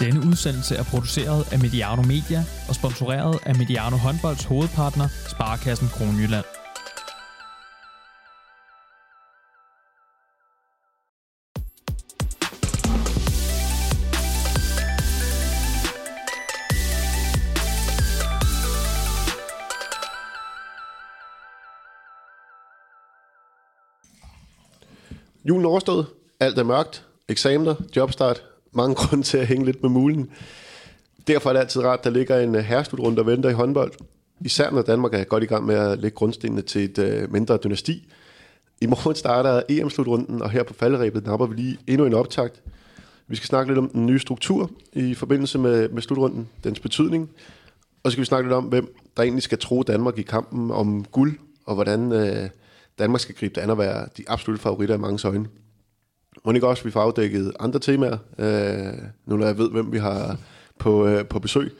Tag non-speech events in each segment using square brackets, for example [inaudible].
Denne udsendelse er produceret af Mediano Media og sponsoreret af Mediano Håndbolds hovedpartner, Sparkassen Kronjylland. Julen overstået. Alt er mørkt. Eksamener, jobstart. Mange [laughs] grunde til at hænge lidt med mulen. Derfor er det altid rart, at der ligger en øh, herrestudrunde der venter i håndbold. Især når Danmark er godt i gang med at lægge grundstenene til et øh, mindre dynasti. I morgen starter EM-slutrunden, og her på falderæbet napper vi lige endnu en optakt. Vi skal snakke lidt om den nye struktur i forbindelse med, med slutrunden, dens betydning. Og så skal vi snakke lidt om, hvem der egentlig skal tro Danmark i kampen om guld, og hvordan øh, Danmark skal gribe det an og være de absolutte favoritter i mange øjne. Må ikke også, vi får afdækket andre temaer, øh, nu når jeg ved, hvem vi har på, øh, på besøg.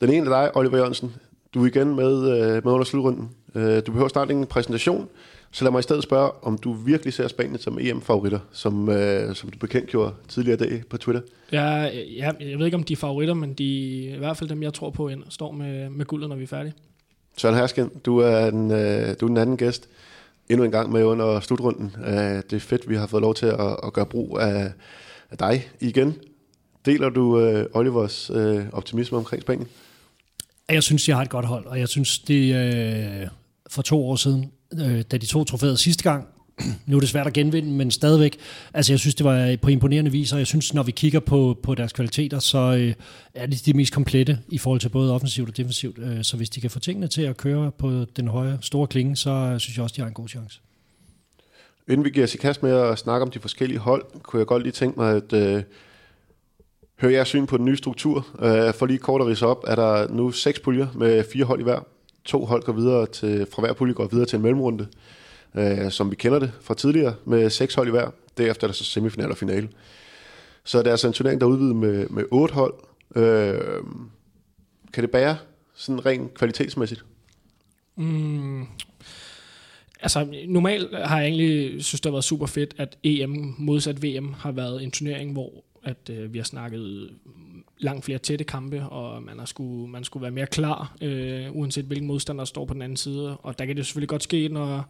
Den ene er dig, Oliver Jørgensen. Du er igen med, øh, med under slutrunden. Øh, du behøver snart en præsentation, så lad mig i stedet spørge, om du virkelig ser Spanien som EM-favoritter, som, øh, som du bekendtgjorde tidligere dag på Twitter. Ja, ja, jeg ved ikke, om de er favoritter, men de er i hvert fald dem, jeg tror på, ind, står med, med guldet, når vi er færdige. Søren Hersken, du er, den, øh, du er den anden gæst endnu en gang med under slutrunden. Øh, det er fedt, vi har fået lov til at, at gøre brug af, af dig igen. Deler du øh, Olivers øh, optimisme omkring Spanien? Jeg synes, jeg har et godt hold, og jeg synes, det øh, for to år siden, øh, da de to trofæet sidste gang, nu er det svært at genvinde, men stadigvæk, altså jeg synes, det var på imponerende vis, og jeg synes, når vi kigger på, på deres kvaliteter, så øh, er de de mest komplette i forhold til både offensivt og defensivt. Øh, så hvis de kan få tingene til at køre på den høje, store klinge, så øh, synes jeg også, de har en god chance. Inden vi giver os i kast med at snakke om de forskellige hold, kunne jeg godt lige tænke mig at øh, høre jeres syn på den nye struktur. Øh, for lige kort at rise op, er der nu seks puljer med fire hold i hver. To hold går videre til, fra hver pulje går videre til en mellemrunde øh, som vi kender det fra tidligere, med seks hold i hver. Derefter er der så semifinal og finale. Så det er altså en turnering, der er udvidet med, med otte hold. Øh, kan det bære sådan rent kvalitetsmæssigt? Mm, altså, normalt har jeg egentlig synes, det har været super fedt, at EM modsat VM har været en turnering, hvor at øh, vi har snakket langt flere tætte kampe, og man, har skulle, man skulle være mere klar, øh, uanset hvilken modstander der står på den anden side. Og der kan det selvfølgelig godt ske, når,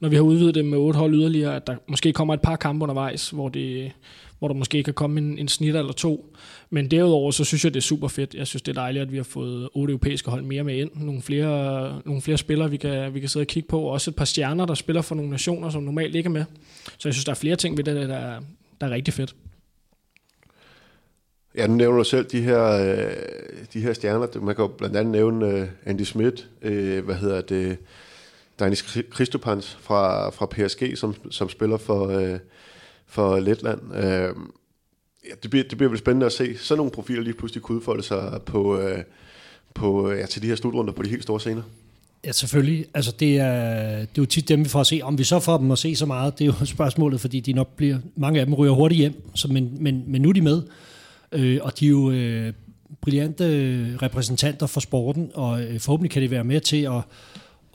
når vi har udvidet det med otte hold yderligere, at der måske kommer et par kampe undervejs, hvor, det, hvor der måske kan komme en, en snit eller to. Men derudover, så synes jeg, det er super fedt. Jeg synes, det er dejligt, at vi har fået otte europæiske hold mere med ind. Nogle flere, nogle flere spillere, vi kan, vi kan sidde og kigge på. Også et par stjerner, der spiller for nogle nationer, som normalt ikke er med. Så jeg synes, der er flere ting ved det, der der er rigtig fedt. Ja, nu nævner du selv de her, øh, de her stjerner. Man kan jo blandt andet nævne øh, Andy Smith, øh, hvad hedder det, Danis Kristopans fra, fra PSG, som, som spiller for, øh, for Letland. Øh, ja, det, bliver, det bliver vel spændende at se. Så nogle profiler lige pludselig kunne udfolde sig på, øh, på, ja, til de her slutrunder på de helt store scener. Ja, selvfølgelig. Altså, det, er, det er jo tit dem, vi får at se. Om vi så får dem at se så meget, det er jo [laughs] spørgsmålet, fordi de nok bliver, mange af dem ryger hurtigt hjem, så, men, men, men nu er de med. Øh, og de er jo øh, brillante repræsentanter for sporten, og øh, forhåbentlig kan de være med til at,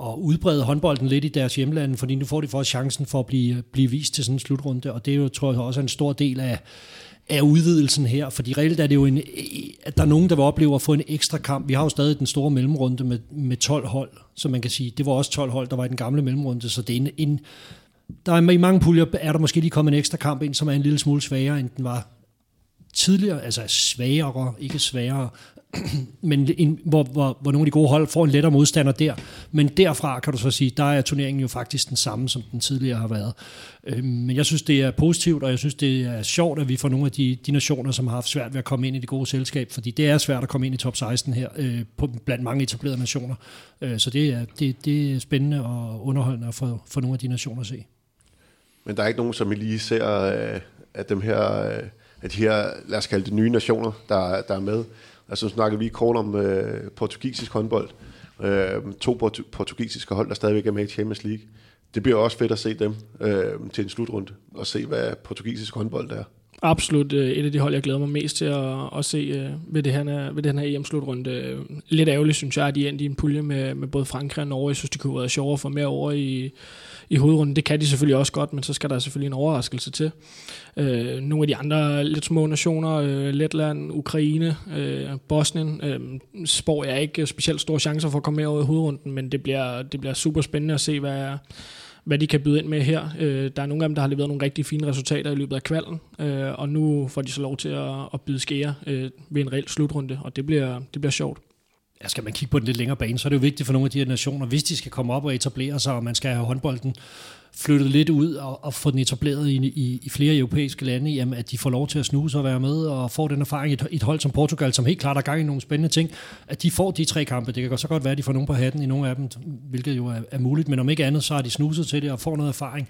at udbrede håndbolden lidt i deres hjemland, fordi nu får de faktisk chancen for at blive, blive vist til sådan en slutrunde, og det er jo, tror jeg, også en stor del af, af udvidelsen her, fordi reelt er det jo en, at der er nogen, der vil opleve at få en ekstra kamp. Vi har jo stadig den store mellemrunde med, med 12 hold, så man kan sige, det var også 12 hold, der var i den gamle mellemrunde, så det er en, en der er i mange puljer, er der måske lige kommet en ekstra kamp ind, som er en lille smule svagere, end den var tidligere, altså svagere, ikke sværere, [clears throat] men en, hvor, hvor, hvor nogle af de gode hold får en lettere modstander der. Men derfra kan du så sige, der er turneringen jo faktisk den samme, som den tidligere har været. Øh, men jeg synes, det er positivt, og jeg synes, det er sjovt, at vi får nogle af de, de nationer, som har haft svært ved at komme ind i det gode selskab, fordi det er svært at komme ind i top 16 her, øh, på, blandt mange etablerede nationer. Øh, så det er, det, det er spændende og underholdende at få, få nogle af de nationer at se. Men der er ikke nogen, som I lige ser, øh, at dem her øh, af de her, lad os kalde det nye nationer, der, der er med. Altså nu snakker vi kort om øh, portugisisk håndbold. Øh, to portu- portugisiske hold, der stadigvæk er med i Champions League. Det bliver også fedt at se dem øh, til en slutrunde, og se, hvad portugisisk håndbold er. absolut øh, et af de hold, jeg glæder mig mest til at, at se øh, ved, det her, ved den her EM-slutrunde. Lidt ærgerligt, synes jeg, at de endte i en pulje med, med både Frankrig og Norge. Jeg synes, det kunne være sjovere for mere over i, i hovedrunden. Det kan de selvfølgelig også godt, men så skal der selvfølgelig en overraskelse til. Øh, nogle af de andre lidt små nationer, øh, Letland, Ukraine, øh, Bosnien, øh, spår jeg ikke specielt store chancer for at komme med over i hovedrunden, men det bliver, det bliver super spændende at se, hvad, hvad de kan byde ind med her. Øh, der er nogle af dem, der har leveret nogle rigtig fine resultater i løbet af kvalden, øh, og nu får de så lov til at, at byde skære øh, ved en reel slutrunde, og det bliver, det bliver sjovt. Ja, skal man kigge på den lidt længere bane, så er det jo vigtigt for nogle af de her nationer, hvis de skal komme op og etablere sig, og man skal have håndbolden flyttet lidt ud og, og få den etableret i, i, i flere europæiske lande, jamen, at de får lov til at snuse og være med og få den erfaring. Et, et hold som Portugal, som helt klart er gang i nogle spændende ting, at de får de tre kampe. Det kan så godt være, at de får nogen på hatten i nogle af dem, hvilket jo er, er muligt, men om ikke andet, så har de snuset til det og får noget erfaring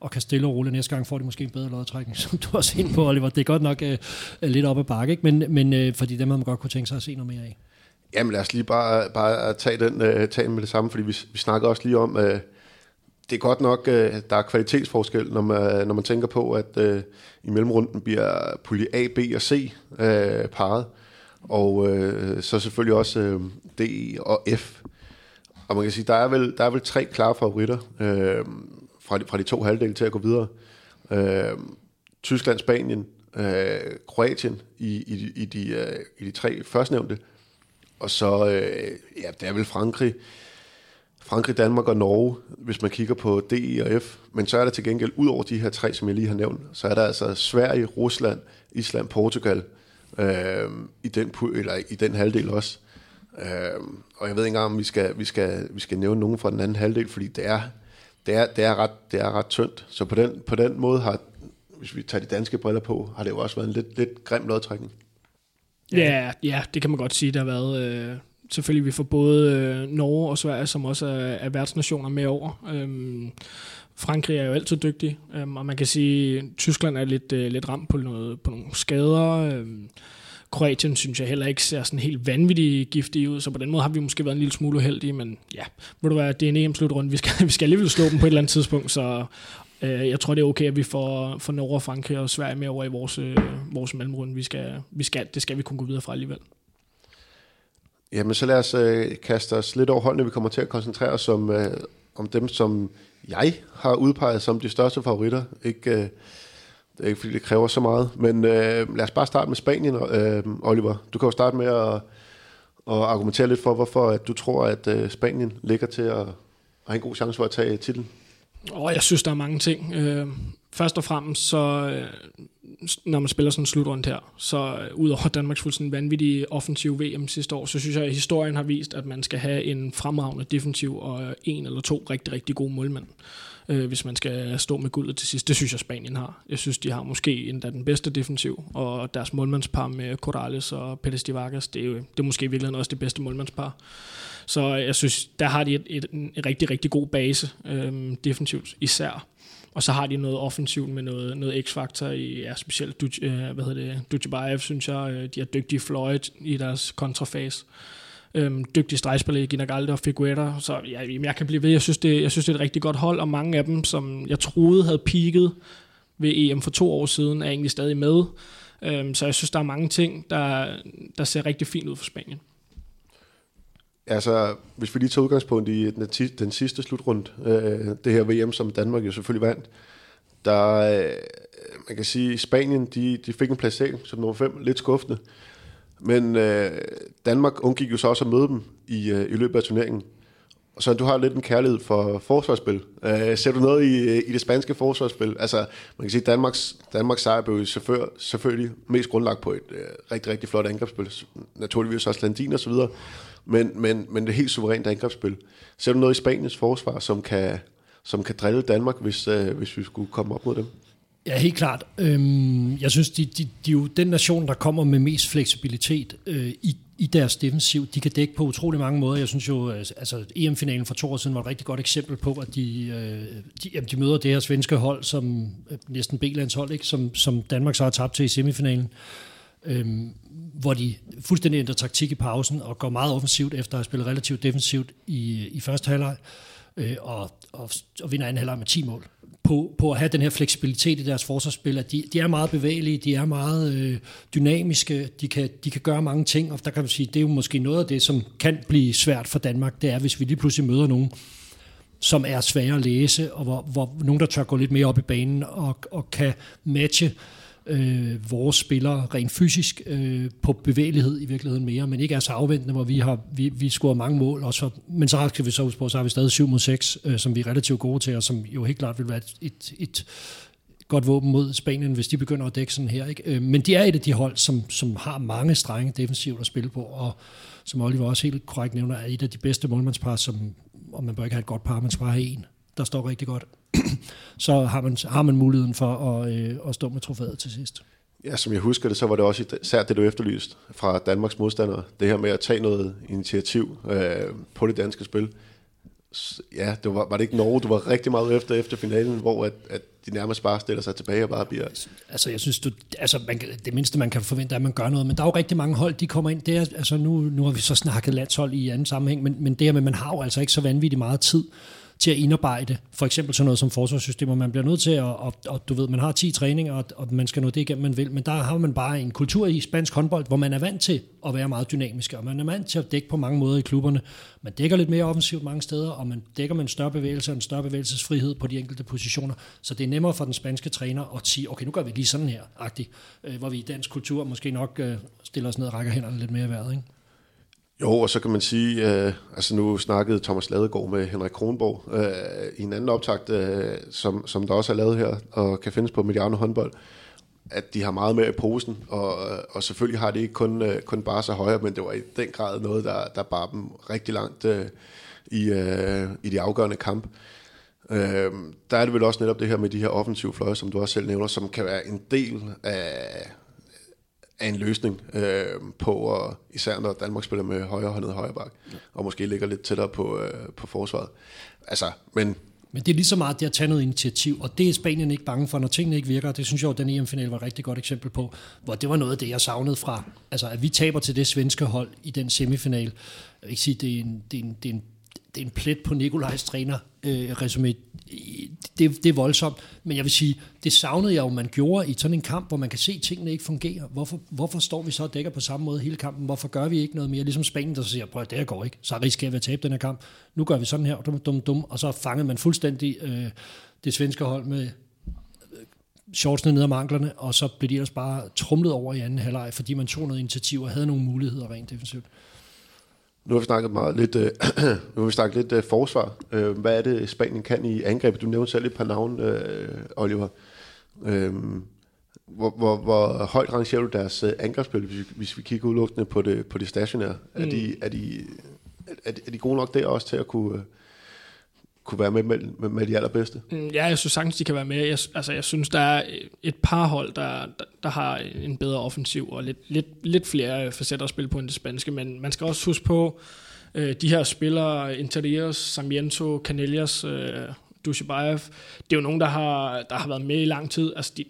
og kan stille og roligt. Næste gang får de måske en bedre lodtrækning, [laughs] som du også ind på, Oliver. Det er godt nok uh, lidt op ad bakke, ikke? men, men uh, fordi dem havde man godt kunne tænke sig at se noget mere af. Jamen lad os lige bare, bare tage den uh, tage med det samme, fordi vi, vi snakker også lige om, uh, det er godt nok, at der er kvalitetsforskel, når man, når man tænker på, at uh, i mellemrunden bliver pulje A, B og C uh, parret, og uh, så selvfølgelig også uh, D e og F. Og man kan sige, der er vel, der er vel tre klare favoritter uh, fra, de, fra de to halvdele til at gå videre. Uh, Tyskland, Spanien, uh, Kroatien i, i, i, de, uh, i de tre førstnævnte, og så, øh, ja, det er vel Frankrig, Frankrig, Danmark og Norge, hvis man kigger på D, e og F. Men så er der til gengæld, ud over de her tre, som jeg lige har nævnt, så er der altså Sverige, Rusland, Island, Portugal øh, i, den, eller i den halvdel også. Øh, og jeg ved ikke engang, om vi skal, vi, skal, vi skal nævne nogen fra den anden halvdel, fordi det er, det er, det er, ret, det er ret tyndt. Så på den, på den måde har, hvis vi tager de danske briller på, har det jo også været en lidt, lidt grim lodtrækning. Ja, ja, det kan man godt sige, der har været... Øh, selvfølgelig, vi får både øh, Norge og Sverige, som også er, er værtsnationer med over. Øhm, Frankrig er jo altid dygtig, øhm, og man kan sige, at Tyskland er lidt, øh, lidt ramt på, noget, på nogle skader. Øhm, Kroatien synes jeg heller ikke ser sådan helt vanvittigt giftig ud, så på den måde har vi måske været en lille smule uheldige, men ja, ved du hvad, det er en EM-slutrunde, vi skal, [laughs] vi skal alligevel slå dem på et eller andet tidspunkt, så øh, jeg tror, det er okay, at vi får, får Norge, Frankrig og Sverige med over i vores, øh, vores mellemrunde. Vi skal, vi skal, det skal vi kunne gå videre fra alligevel. Jamen, så lad os øh, kaste os lidt over holdene. Vi kommer til at koncentrere os om, øh, om dem, som jeg har udpeget som de største favoritter. Ikke, øh, det er ikke, fordi det kræver så meget. Men øh, lad os bare starte med Spanien, øh, Oliver. Du kan jo starte med at, at argumentere lidt for, hvorfor at du tror, at øh, Spanien ligger til at, at have en god chance for at tage titlen. Og jeg synes, der er mange ting. Øh, først og fremmest, så, øh, når man spiller sådan en slutrunde her, så ud udover Danmarks fuldstændig vanvittige offensiv VM sidste år, så synes jeg, at historien har vist, at man skal have en fremragende defensiv og en eller to rigtig, rigtig gode målmænd, øh, hvis man skal stå med guldet til sidst. Det synes jeg, Spanien har. Jeg synes, de har måske endda den bedste defensiv, og deres målmandspar med Corrales og Pérez de Vargas, det er, jo, det er måske i virkeligheden også det bedste målmandspar. Så jeg synes, der har de et, et, en rigtig, rigtig god base øh, defensivt især. Og så har de noget offensivt med noget, noget x-faktor i, ja, specielt øh, hvad hedder det, Dujbaev, synes jeg. Øh, de er dygtige Floyd i deres kontrafase. Øhm, dygtige stregspillere, Ginagalde og Figuera. Så ja, jeg kan blive ved. Jeg synes, det, jeg synes, det er et rigtig godt hold, og mange af dem, som jeg troede havde peaked ved EM for to år siden, er egentlig stadig med. Øhm, så jeg synes, der er mange ting, der, der ser rigtig fint ud for Spanien. Altså, hvis vi lige tager udgangspunkt i den, den sidste slutrunde, øh, det her VM, som Danmark jo selvfølgelig vandt, der, øh, man kan sige, Spanien, de, de fik en placering som nummer 5, lidt skuffende. Men øh, Danmark undgik jo så også at møde dem i, øh, i løbet af turneringen. Så du har lidt en kærlighed for forsvarsspil. Øh, ser du noget i, øh, i det spanske forsvarsspil? Altså, man kan sige, at Danmarks, Danmarks sejr blev selvfølgelig, selvfølgelig mest grundlagt på et øh, rigtig, rigtig flot angrebsspil. Naturligvis også Landin og så videre. Men, men, men det er helt suverænt angrebsspil. Ser du noget i Spaniens forsvar, som kan, som kan drille Danmark, hvis, øh, hvis vi skulle komme op mod dem? Ja, helt klart. Øhm, jeg synes, de, de, de er jo den nation, der kommer med mest fleksibilitet øh, i, i deres defensiv. De kan dække på utrolig mange måder. Jeg synes jo, øh, altså EM-finalen for to år siden var et rigtig godt eksempel på, at de, øh, de, jamen, de møder det her svenske hold, som øh, næsten B-landshold, ikke? Som, som Danmark så har tabt til i semifinalen. Øhm, hvor de fuldstændig ændrer taktik i pausen og går meget offensivt efter at have spillet relativt defensivt i, i første halvleg. øh, og, og, og vinder anden halvleg med 10 mål. På, på at have den her fleksibilitet i deres forsvarsspil, at de, de er meget bevægelige, de er meget øh, dynamiske, de kan, de kan gøre mange ting, og der kan man sige, det er jo måske noget af det, som kan blive svært for Danmark, det er, hvis vi lige pludselig møder nogen, som er svære at læse, og hvor, hvor nogen, der tør gå lidt mere op i banen og, og kan matche øh, øh, vores spillere rent fysisk øh, på bevægelighed i virkeligheden mere, men ikke er så afventende, hvor vi har vi, vi scoret mange mål, og så, men så skal vi så huske på, så har vi stadig 7 mod 6, øh, som vi er relativt gode til, og som jo helt klart vil være et, et, et godt våben mod Spanien, hvis de begynder at dække sådan her. Ikke? Øh, men de er et af de hold, som, som har mange strenge defensivt at spille på, og som Oliver også helt korrekt nævner, er et af de bedste målmandspar, som, og man bør ikke have et godt par, man skal bare have en, der står rigtig godt. [clears throat] så har man, har man muligheden for at, øh, at stå med trofæet til sidst. Ja, som jeg husker det, så var det også især det, du efterlyst fra Danmarks modstandere. Det her med at tage noget initiativ øh, på det danske spil. Ja, det var, var det ikke Norge, du var rigtig meget efter efter finalen, hvor at, at de nærmest bare stiller sig tilbage og bare bliver... Altså, jeg synes, du, altså, man, det mindste, man kan forvente, er, at man gør noget. Men der er jo rigtig mange hold, de kommer ind. Det er, altså, nu, nu har vi så snakket landshold i anden sammenhæng, men, men det her med, man har jo altså ikke så vanvittigt meget tid til at indarbejde for eksempel sådan noget som forsvarssystemer. Man bliver nødt til at, og, og du ved, man har 10 træninger, og, og man skal nå det igennem, man vil, men der har man bare en kultur i spansk håndbold, hvor man er vant til at være meget dynamisk, og man er vant til at dække på mange måder i klubberne. Man dækker lidt mere offensivt mange steder, og man dækker med en større bevægelse og en større bevægelsesfrihed på de enkelte positioner, så det er nemmere for den spanske træner at sige, okay, nu gør vi lige sådan her, agtigt, øh, hvor vi i dansk kultur måske nok øh, stiller os ned og rækker hænderne lidt mere i vejret, ikke? Jo, og så kan man sige, øh, altså nu snakkede Thomas Ladegaard med Henrik Kronborg øh, i en anden optakt, øh, som, som der også er lavet her, og kan findes på Mediano håndbold, at de har meget mere i posen, og, øh, og selvfølgelig har de ikke kun, øh, kun bare så højere, men det var i den grad noget, der, der bar dem rigtig langt øh, i, øh, i de afgørende kamp. Øh, der er det vel også netop det her med de her offensive fløje, som du også selv nævner, som kan være en del af, er en løsning øh, på, at, især når Danmark spiller med højre håndet højre bak, og måske ligger lidt tættere på, øh, på forsvaret. Altså, men men det er lige så meget det at tage noget initiativ, og det er Spanien ikke bange for, når tingene ikke virker. Det synes jeg, jo, den EM-final var et rigtig godt eksempel på, hvor det var noget af det, jeg savnede fra. Altså, at vi taber til det svenske hold i den semifinal. Jeg vil ikke sige, det er en, det er en, det er en det er en plet på Nikolajs træner øh, resume. Det, det er voldsomt, men jeg vil sige, det savnede jeg jo, man gjorde i sådan en kamp, hvor man kan se, at tingene ikke fungerer. Hvorfor, hvorfor står vi så og dækker på samme måde hele kampen? Hvorfor gør vi ikke noget mere? Ligesom Spanien, der så siger, prøv det her går ikke, så risikerer vi at tabe den her kamp. Nu gør vi sådan her, dum, dum, dum, og så fangede man fuldstændig øh, det svenske hold med øh, shortsene ned om manglerne, og så blev de ellers bare trumlet over i anden halvleg, fordi man tog noget initiativ og havde nogle muligheder rent defensivt. Nu har vi snakket meget lidt, øh, [clears throat] nu har vi snakket lidt øh, forsvar. Øh, hvad er det, Spanien kan i angreb? Du nævnte selv et par navne, øh, Oliver. Øh, hvor, hvor, hvor højt rangerer du deres øh, angrebsspil, hvis, hvis vi kigger udelukkende på det, på det stationære? Mm. Er, de, er, de, er, de, er de gode nok der også til at kunne... Kunne være med med, med, de allerbedste? Mm, ja, jeg synes sagtens, de kan være med. Jeg, altså, jeg synes, der er øh, et par hold, der, der, der har en bedre offensiv og lidt, lidt, lidt flere øh, facetter at spille på end det spanske, men man skal også huske på, øh, de her spillere, Interiors, Samiento, Canellas, øh, Dushibayev, det er jo nogen, der har, der har været med i lang tid. Altså, de,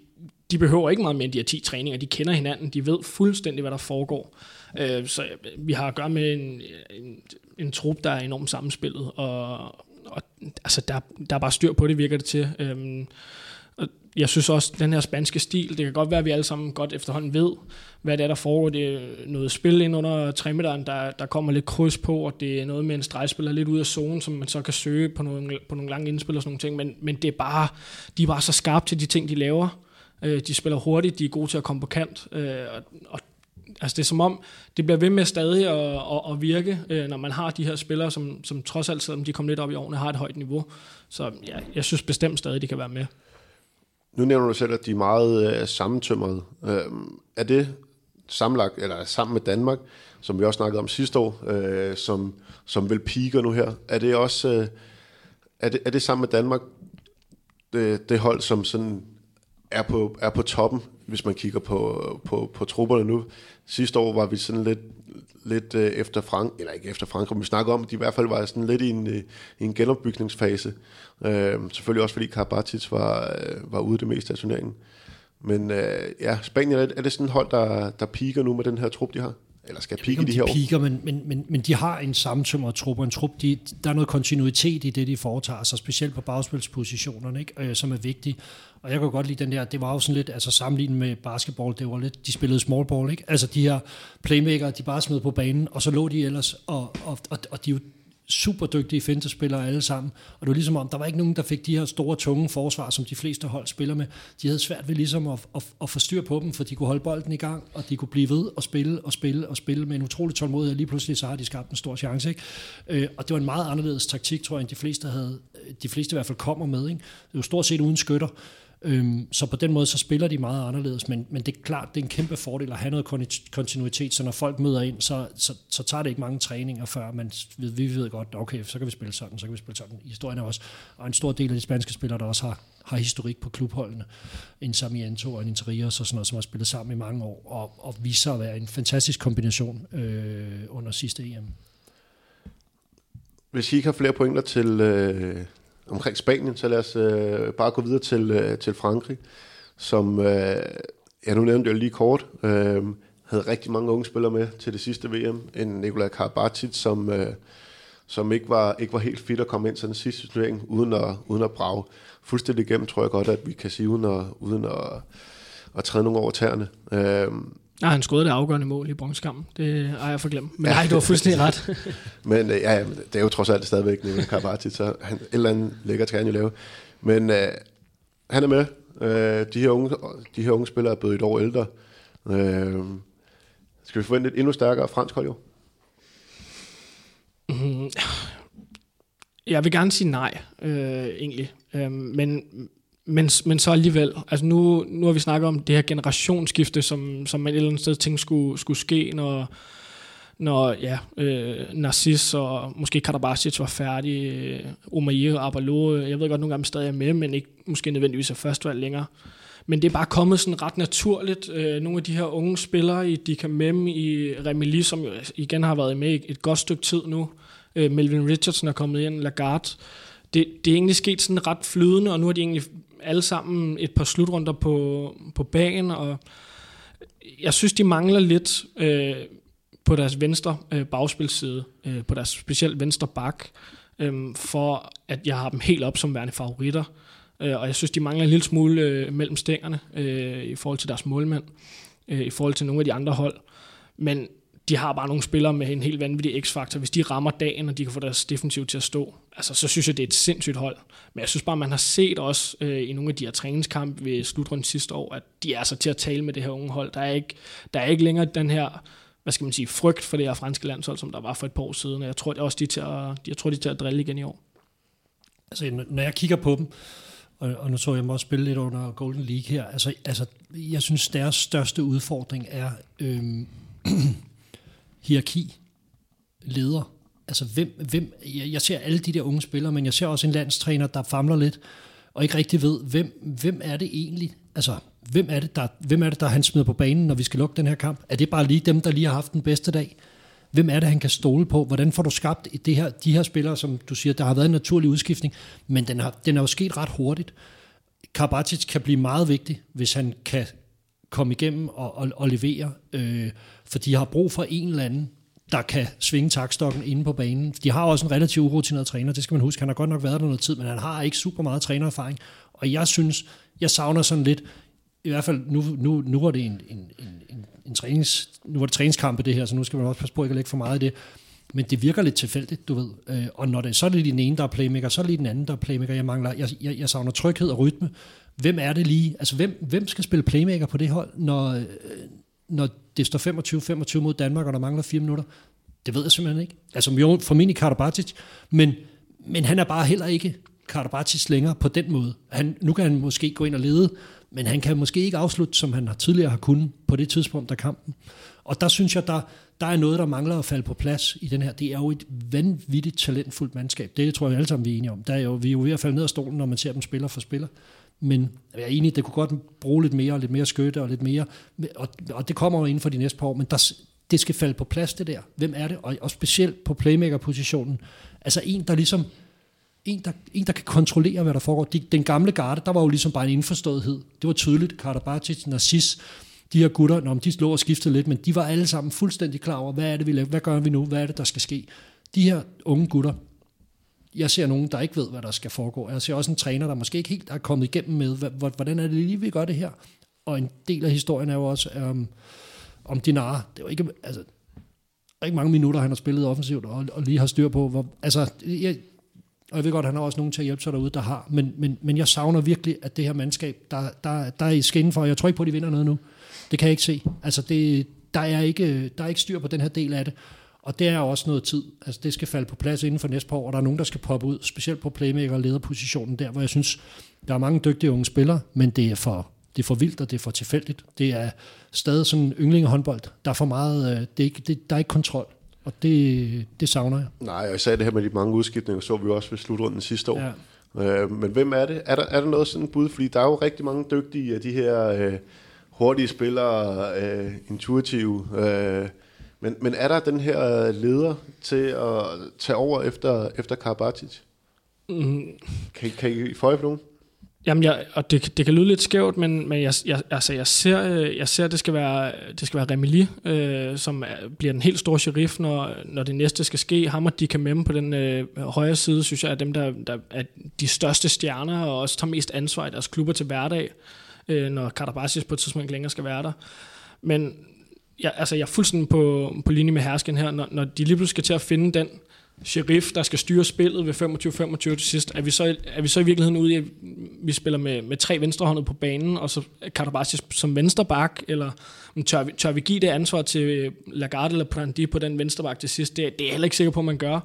de behøver ikke meget mere end de her 10 træninger. De kender hinanden. De ved fuldstændig, hvad der foregår. Øh, så øh, vi har at gøre med en, en, en trup, der er enormt sammenspillet, og, og altså, der, der er bare styr på det, virker det til. Øhm, og jeg synes også, den her spanske stil, det kan godt være, at vi alle sammen godt efterhånden ved, hvad det er, der foregår. Det er noget spil ind under træmiddagen, der, der kommer lidt kryds på, og det er noget med en stregspiller lidt ud af zonen, som man så kan søge på nogle, på nogle lange indspil og sådan nogle ting. Men, men det er bare, de er bare så skarpe til de ting, de laver. Øh, de spiller hurtigt, de er gode til at komme på kant, øh, og, og altså det er som om, det bliver ved med stadig at, at, at virke, øh, når man har de her spillere, som, som trods alt, selvom de kommer lidt op i årene, har et højt niveau. Så ja, jeg synes bestemt stadig, de kan være med. Nu nævner du selv, at de er meget øh, sammentømrede. Øh, er det sammenlagt, eller sammen med Danmark, som vi også snakkede om sidste år, øh, som, som vil piker nu her, er det også, øh, er, det, er det sammen med Danmark, det, det hold, som sådan er på, er på toppen, hvis man kigger på, på, på trupperne nu. Sidste år var vi sådan lidt, lidt øh, efter Frank, eller ikke efter Frank, men vi snakker om, at de i hvert fald var sådan lidt i en, øh, i en genopbygningsfase. Øh, selvfølgelig også fordi Karabatic var, øh, var ude det meste af turneringen. Men øh, ja, Spanien, er det, er det sådan et hold, der, der piker nu med den her trup, de har? Eller skal pike om de her år. piker, men, men, men, men de har en sammentømret trup, og en trup, de, der er noget kontinuitet i det, de foretager sig, specielt på bagspilspositionerne, ikke? Øh, som er vigtige. Og jeg kan godt lide den der, det var jo sådan lidt, altså sammenlignet med basketball, det var lidt, de spillede small ball, ikke? Altså de her playmaker, de bare smed på banen, og så lå de ellers, og, og, og, og de er jo super dygtige fintespillere alle sammen. Og det var ligesom om, der var ikke nogen, der fik de her store, tunge forsvar, som de fleste hold spiller med. De havde svært ved ligesom at, at, at få styr på dem, for de kunne holde bolden i gang, og de kunne blive ved og spille og spille og spille med en utrolig tålmodighed. Lige pludselig så har de skabt en stor chance. Ikke? Øh, og det var en meget anderledes taktik, tror jeg, end de fleste havde, de fleste i hvert fald kommer med. Ikke? Det var stort set uden skytter. Øhm, så på den måde, så spiller de meget anderledes, men, men det er klart, det er en kæmpe fordel at have noget kontinuitet, så når folk møder ind, så, så, så tager det ikke mange træninger, før man ved, vi ved godt, okay, så kan vi spille sådan, så kan vi spille sådan. Historien er også, og en stor del af de spanske spillere, der også har, har historik på klubholdene, en Samiento og en Interiors og sådan noget, som har spillet sammen i mange år, og, og viser at være en fantastisk kombination øh, under sidste EM. Hvis I ikke har flere pointer til, øh, omkring Spanien, så lad os øh, bare gå videre til, øh, til Frankrig, som, øh, ja nu nævnte jeg lige kort, øh, havde rigtig mange unge spillere med til det sidste VM. En Nikola Karabatic, som, øh, som ikke, var, ikke var helt fit at komme ind til den sidste turnering, uden at, uden at brage fuldstændig igennem, tror jeg godt, at vi kan sige, uden at, uden at, at træde nogen over tæerne. Øh, Nej, han skåede det afgørende mål i bronzekampen. Det har jeg forglemt. Men ja. nej, du har fuldstændig ret. [laughs] men øh, ja, det er jo trods alt stadigvæk Nikola Karabatic, så han, et eller andet lækker skal han jo lave. Men øh, han er med. Øh, de, her unge, de her unge spillere er blevet et år ældre. Øh, skal vi forvente et endnu stærkere fransk hold jo? Mm, jeg vil gerne sige nej, øh, egentlig. Øh, men, men, men så alligevel, altså nu, nu har vi snakket om det her generationsskifte, som, som man et eller andet sted tænkte skulle, skulle ske, når, når ja, øh, Narcis og måske Karabatic var færdige, øh, Omair og Abalo, jeg ved godt, nogle gange stadig er med, men ikke måske nødvendigvis er førstvalg længere. Men det er bare kommet sådan ret naturligt. Øh, nogle af de her unge spillere i Dika Mem, i Remili, som jo igen har været med et godt stykke tid nu. Øh, Melvin Richardson er kommet ind, Lagarde. Det, det er egentlig sket sådan ret flydende, og nu har de egentlig alle sammen et par slutrunder på, på bagen, og jeg synes, de mangler lidt øh, på deres venstre øh, bagspilside, øh, på deres specielt venstre bak, øh, for at jeg har dem helt op som værende favoritter. Øh, og jeg synes, de mangler en lille smule øh, mellem stængerne øh, i forhold til deres målmænd, øh, i forhold til nogle af de andre hold. Men de har bare nogle spillere med en helt vanvittig x-faktor. Hvis de rammer dagen, og de kan få deres defensiv til at stå, altså, så synes jeg, det er et sindssygt hold. Men jeg synes bare, man har set også øh, i nogle af de her træningskampe ved slutrunden sidste år, at de er så til at tale med det her unge hold. Der er ikke, der er ikke længere den her hvad skal man sige, frygt for det her franske landshold, som der var for et par år siden. jeg tror det også, de til at, jeg tror, de er til at drille igen i år. Altså, når jeg kigger på dem, og, og nu så jeg mig også spille lidt under Golden League her, altså, altså jeg synes, deres største udfordring er øhm, [clears throat] hierarki, leder. Altså, hvem, hvem, jeg, jeg ser alle de der unge spillere, men jeg ser også en landstræner, der famler lidt, og ikke rigtig ved, hvem, hvem er det egentlig? Altså, hvem er det, der, hvem er det, der han smider på banen, når vi skal lukke den her kamp? Er det bare lige dem, der lige har haft den bedste dag? Hvem er det, han kan stole på? Hvordan får du skabt det her, de her spillere, som du siger, der har været en naturlig udskiftning, men den, har, den er jo sket ret hurtigt. Karabatic kan blive meget vigtig, hvis han kan komme igennem og, og, og levere, øh, for de har brug for en eller anden, der kan svinge takstokken inde på banen. De har også en relativt urutineret træner, det skal man huske. Han har godt nok været der noget tid, men han har ikke super meget trænererfaring. Og jeg synes, jeg savner sådan lidt, i hvert fald nu, nu, nu var det en, en, en, en, en trænings, nu var det træningskampe det her, så nu skal man også passe på ikke at lægge for meget i det. Men det virker lidt tilfældigt, du ved. Øh, og når det, så er det den ene, der er playmaker, så er det lige den anden, der er playmaker. Jeg, mangler, jeg, jeg, jeg savner tryghed og rytme. Hvem er det lige? Altså, hvem, hvem skal spille playmaker på det hold, når, øh, når det står 25-25 mod Danmark, og der mangler fire minutter? Det ved jeg simpelthen ikke. Altså, jo, formentlig Karabatic, men, men han er bare heller ikke Karabatic længere på den måde. Han, nu kan han måske gå ind og lede, men han kan måske ikke afslutte, som han har tidligere har kunnet på det tidspunkt af kampen. Og der synes jeg, der, der er noget, der mangler at falde på plads i den her. Det er jo et vanvittigt talentfuldt mandskab. Det tror jeg alle sammen, vi er enige om. Der er jo, vi er jo ved at falde ned af stolen, når man ser dem spiller for spiller. Men jeg er enig, det kunne godt bruge lidt mere, lidt mere skytte og lidt mere. Og, og det kommer jo inden for de næste par år, men der, det skal falde på plads, det der. Hvem er det? Og, og specielt på playmaker-positionen. Altså en, der ligesom en der, en, der kan kontrollere, hvad der foregår. De, den gamle garde, der var jo ligesom bare en indforståethed. Det var tydeligt. Karabatic, Narcis, de her gutter, når de lå og skiftede lidt, men de var alle sammen fuldstændig klar over, hvad er det, vi laver, hvad gør vi nu, hvad er det, der skal ske. De her unge gutter, jeg ser nogen, der ikke ved, hvad der skal foregå. Jeg ser også en træner, der måske ikke helt er kommet igennem med, hvordan er det lige, vi gør det her. Og en del af historien er jo også um, om Dinara. Det var ikke, altså, ikke mange minutter, han har spillet offensivt, og, og lige har styr på, hvor, altså, jeg, og jeg ved godt, han har også nogen til at hjælpe sig derude, der har, men, men, men jeg savner virkelig, at det her mandskab, der, der, der er i skinnen for, jeg tror ikke på, at de vinder noget nu. Det kan jeg ikke se. Altså, det, der, er ikke, der er ikke styr på den her del af det. Og det er også noget tid. Altså, det skal falde på plads inden for næste par år, og der er nogen, der skal poppe ud, specielt på playmaker- og lederpositionen der, hvor jeg synes, der er mange dygtige unge spillere, men det er for, det er for vildt, og det er for tilfældigt. Det er stadig sådan yndlingehåndbold. Der er for meget, øh, det er ikke, det, der er ikke kontrol, og det, det savner jeg. Nej, og jeg sagde det her med de mange udskiftninger, så vi også ved slutrunden sidste år. Ja. Øh, men hvem er det? Er der, er der noget sådan bud? Fordi der er jo rigtig mange dygtige af de her øh, hurtige spillere, øh, intuitive, øh, men, men er der den her leder til at tage over efter, efter Karabatic? Mm. Kan, kan I få på nogen? Jamen, jeg, og det, det kan lyde lidt skævt, men, men jeg, jeg, altså, jeg ser, jeg ser at det skal være, det skal være Remili, øh, som er, bliver den helt store sheriff, når, når det næste skal ske. Ham og Dika Mem på den øh, højre side, synes jeg er dem, der, der er de største stjerner, og også tager mest ansvar i deres klubber til hverdag, øh, når Karabasis på et tidspunkt ikke længere skal være der. Men jeg, altså, jeg er fuldstændig på, på linje med hersken her, når, når de lige pludselig skal til at finde den sheriff, der skal styre spillet ved 25-25 til sidst, er vi, så, er vi så i virkeligheden ude i, at vi spiller med, med tre venstrehåndede på banen, og så kan som vensterbak, eller tør vi, tør vi give det ansvar til øh, Lagarde eller Prandi på den vensterbak til sidst? Det, det er jeg heller ikke sikker på, at man gør.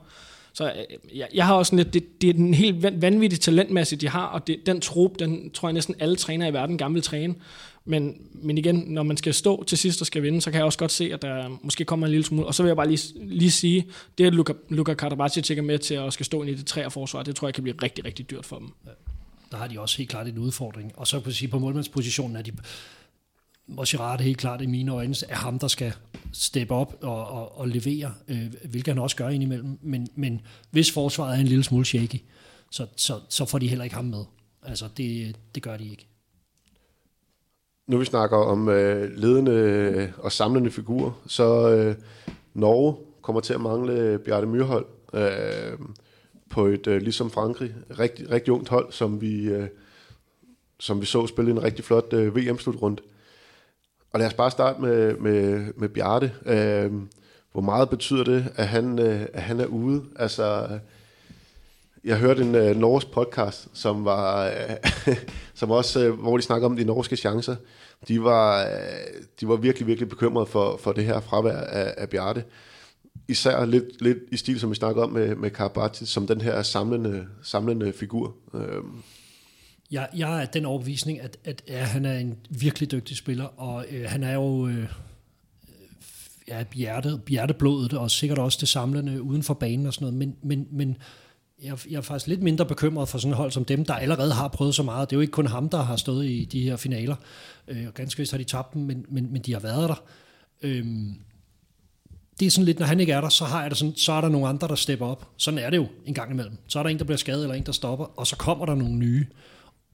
Så øh, jeg, jeg har også lidt, det, det er den helt vanvittige talentmasse, de har, og det, den trup, den tror jeg næsten alle trænere i verden gerne vil træne. Men, men igen, når man skal stå til sidst og skal vinde, så kan jeg også godt se, at der måske kommer en lille smule. Og så vil jeg bare lige, lige sige, det at Luka, Luka Karabacic er med til at skal stå ind i det træer forsvar, det tror jeg kan blive rigtig, rigtig dyrt for dem. Ja, der har de også helt klart en udfordring. Og så kan jeg sige, på målmandspositionen er de Moshirat helt klart i mine øjne er ham, der skal steppe op og, og, og levere, øh, hvilket han også gør indimellem. Men, men hvis forsvaret er en lille smule shaky, så, så, så får de heller ikke ham med. Altså, det, det gør de ikke. Nu vi snakker om øh, ledende og samlende figurer, så øh, Norge kommer til at mangle Bjarte Myrhold øh, på et, øh, ligesom Frankrig, rigtig, rigtig ungt hold, som vi, øh, som vi så spille en rigtig flot øh, VM-slutrunde. Og lad os bare starte med, med, med Bjarte. Øh, hvor meget betyder det, at han, øh, at han er ude? Altså, jeg hørte en øh, norsk podcast, som var, øh, [laughs] som også, øh, hvor de snakker om de norske chancer. De var, øh, de var virkelig, virkelig bekymrede for, for det her fravær af, af Bjarte. Især lidt, lidt i stil, som vi snakker om med, med Karabatic, som den her samlende, samlende figur. Øh, jeg, jeg er den overbevisning, at, at ja, han er en virkelig dygtig spiller, og øh, han er jo øh, ja, hjertet, hjerteblodet, og sikkert også det samlende uden for banen og sådan noget, men, men, men jeg, jeg er faktisk lidt mindre bekymret for sådan et hold som dem, der allerede har prøvet så meget. Det er jo ikke kun ham, der har stået i de her finaler, øh, og ganske vist har de tabt dem, men, men, men de har været der. Øh, det er sådan lidt, når han ikke er der, så, har jeg det sådan, så er der nogle andre, der stepper op. Sådan er det jo en gang imellem. Så er der en, der bliver skadet, eller en, der stopper, og så kommer der nogle nye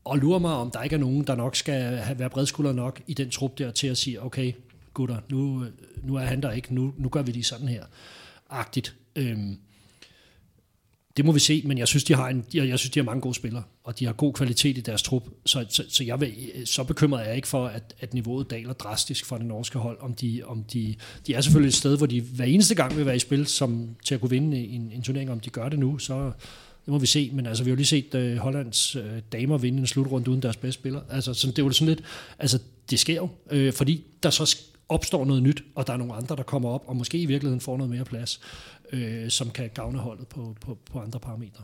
og lurer mig, om der ikke er nogen, der nok skal have, være bredskulder nok i den trup der til at sige, okay, gutter, nu, øh, nu er han der ikke, nu, nu gør vi lige sådan her. Agtigt. Øhm, det må vi se, men jeg synes, de har, en, jeg, jeg synes, de har mange gode spillere, og de har god kvalitet i deres trup, så, så, så jeg vil, så bekymret er jeg ikke for, at, at niveauet daler drastisk for det norske hold. Om de, om de, de er selvfølgelig et sted, hvor de hver eneste gang vil være i spil som, til at kunne vinde en, en turnering. Om de gør det nu, så, det må vi se, men altså, vi har jo lige set uh, Hollands uh, damer vinde en slutrunde uden deres bedste spiller. Altså, så det var sådan lidt, altså, det sker jo, øh, fordi der så opstår noget nyt, og der er nogle andre, der kommer op, og måske i virkeligheden får noget mere plads, øh, som kan gavne holdet på, på, på andre parametre.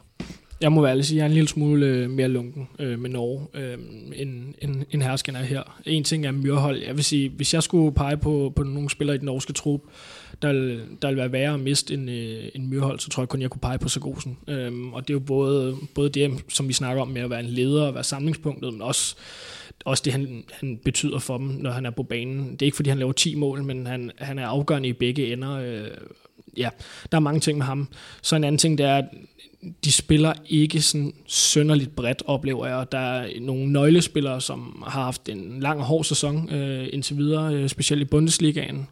Jeg må være sige, jeg er en lille smule øh, mere lunken øh, med Norge, øh, end, end, end hersken er her. En ting er Myrhold. Jeg vil sige, hvis jeg skulle pege på, på nogle spillere i den norske trup, der der vil være værre at miste en, øh, en Myrhold, så tror jeg kun, jeg kunne pege på Sargosen. Øhm, og det er jo både, både det, som vi snakker om med at være en leder og være samlingspunktet, men også, også det, han, han betyder for dem, når han er på banen. Det er ikke, fordi han laver 10 mål, men han, han er afgørende i begge ender. Øh, ja, der er mange ting med ham. Så en anden ting, det er, at de spiller ikke sådan sønderligt bredt, oplever jeg. Der er nogle nøglespillere, som har haft en lang og hård sæson øh, indtil videre, øh, specielt i Bundesligaen,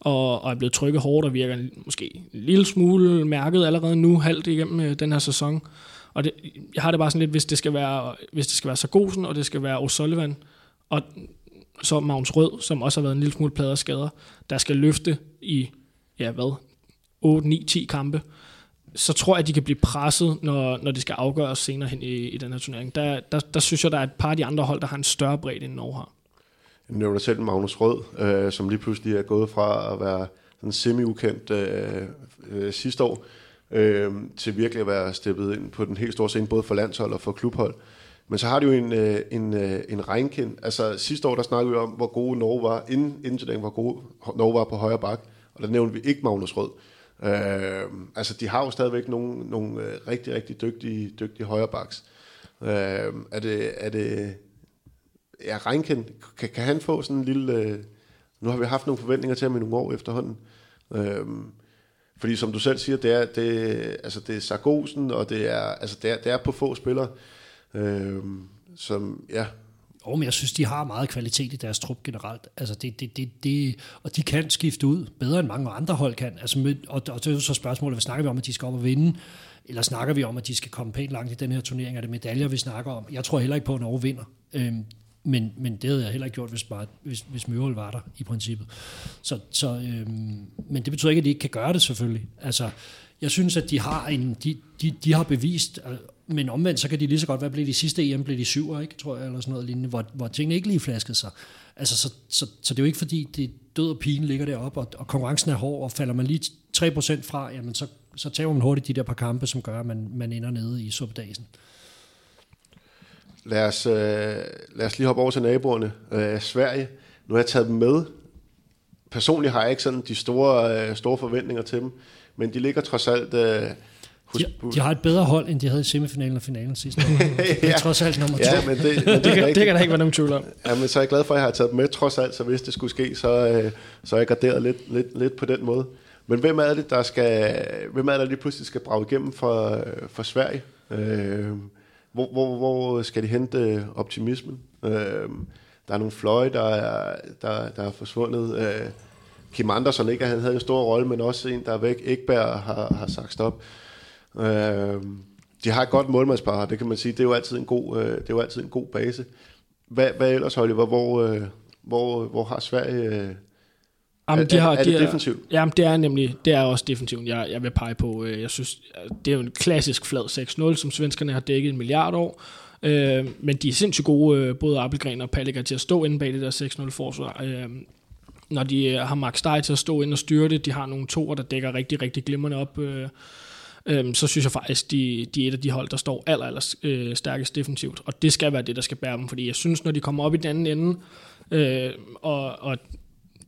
og, og er blevet trykket hårdt og virker måske en lille smule mærket allerede nu, halvt igennem øh, den her sæson. Og det, jeg har det bare sådan lidt, hvis det skal være, hvis det skal være Sargosen, og det skal være O'Sullivan, og så Magnus Rød, som også har været en lille smule plader skader, der skal løfte i, ja hvad, 8, 9, 10 kampe, så tror jeg, at de kan blive presset, når, når det skal afgøres senere hen i, i den her turnering. Der, der, der synes jeg, der er et par af de andre hold, der har en større bredde end Norge har. Jeg nævner selv Magnus Rød, øh, som lige pludselig er gået fra at være sådan semi-ukendt øh, øh, sidste år, øh, til virkelig at være steppet ind på den helt store scene, både for landshold og for klubhold. Men så har de jo en, øh, en, øh, en regnkind. Altså sidste år, der snakkede vi om, hvor gode Norge var, inden, inden til den, hvor gode Norge var på højre bak. Og der nævnte vi ikke Magnus Rød. Øh, altså, de har jo stadigvæk nogle, nogle øh, rigtig, rigtig dygtige, dygtige højrebacks. Øh, er det, er det, ja, Reinken, kan, kan han få sådan en lille, øh, nu har vi haft nogle forventninger til ham i nogle år efterhånden. Øh, fordi som du selv siger, det er, det, altså det er Sargosen, og det er, altså det er, det er på få spillere, øh, som, ja, Oh, men jeg synes, de har meget kvalitet i deres trup generelt. Altså det, det, det, det, og de kan skifte ud bedre end mange andre hold kan. Altså med, og, og det er jo så spørgsmålet, hvad snakker vi om, at de skal op og vinde? Eller snakker vi om, at de skal komme pænt langt i den her turnering? Er det medaljer, vi snakker om? Jeg tror heller ikke på, at Norge vinder. Øhm, men, men det havde jeg heller ikke gjort, hvis, bare, hvis, hvis Mørehold var der i princippet. Så, så, øhm, men det betyder ikke, at de ikke kan gøre det selvfølgelig. Altså, jeg synes, at de har, en, de, de, de har bevist, men omvendt, så kan de lige så godt være blevet de sidste EM, blev de syver, ikke, tror jeg, eller sådan noget lignende, hvor, hvor tingene ikke lige flaskede sig. Altså, så, så, så det er jo ikke fordi, det død og pigen ligger deroppe, og, og konkurrencen er hård, og falder man lige 3% fra, jamen så, så tager man hurtigt de der par kampe, som gør, at man, man ender nede i subdagen. Lad os, øh, lad os lige hoppe over til naboerne. Øh, Sverige, nu har jeg taget dem med. Personligt har jeg ikke sådan de store, øh, store forventninger til dem, men de ligger trods alt... Øh, de, de har et bedre hold, end de havde i semifinalen og finalen sidste år. [laughs] Det er trods alt nummer to. Ja, men det, men det, [laughs] det, kan, det kan der ikke være nogen tvivl om. Ja, men så er jeg glad for, at jeg har taget dem med, trods alt, så hvis det skulle ske, så, øh, så er jeg garderet lidt, lidt, lidt på den måde. Men hvem er det, der skal, hvem er det, der lige pludselig skal brage igennem for, for Sverige? Øh, hvor, hvor, hvor skal de hente optimismen? Øh, der er nogle fløje, der er, der, der er forsvundet. Øh, Kim Andersson, ikke? Han havde en stor rolle, men også en, der er væk. Ekberg har, har sagt stop. Øh, de har et godt målmandspar, det kan man sige. Det er jo altid en god, øh, det er jo altid en god base. Hvad, hvad ellers, Oliver? Hvor, øh, hvor, hvor har Sverige... Øh, Jamen, de har, er, er de det defensivt? Jamen, det er nemlig, det er også defensivt, jeg, jeg vil pege på. Øh, jeg synes, det er jo en klassisk flad 6-0, som svenskerne har dækket en milliard år. Øh, men de er sindssygt gode, øh, både Appelgren og Palliger, til at stå inde bag det der 6-0 forsvar. Øh, når de har Max Steg til at stå ind og styre det, de har nogle toer, der dækker rigtig, rigtig glimrende op. Øh, øhm, så synes jeg faktisk, de, de er et af de hold, der står aller, aller øh, stærkest defensivt. Og det skal være det, der skal bære dem, fordi jeg synes, når de kommer op i den anden ende, øh, og, og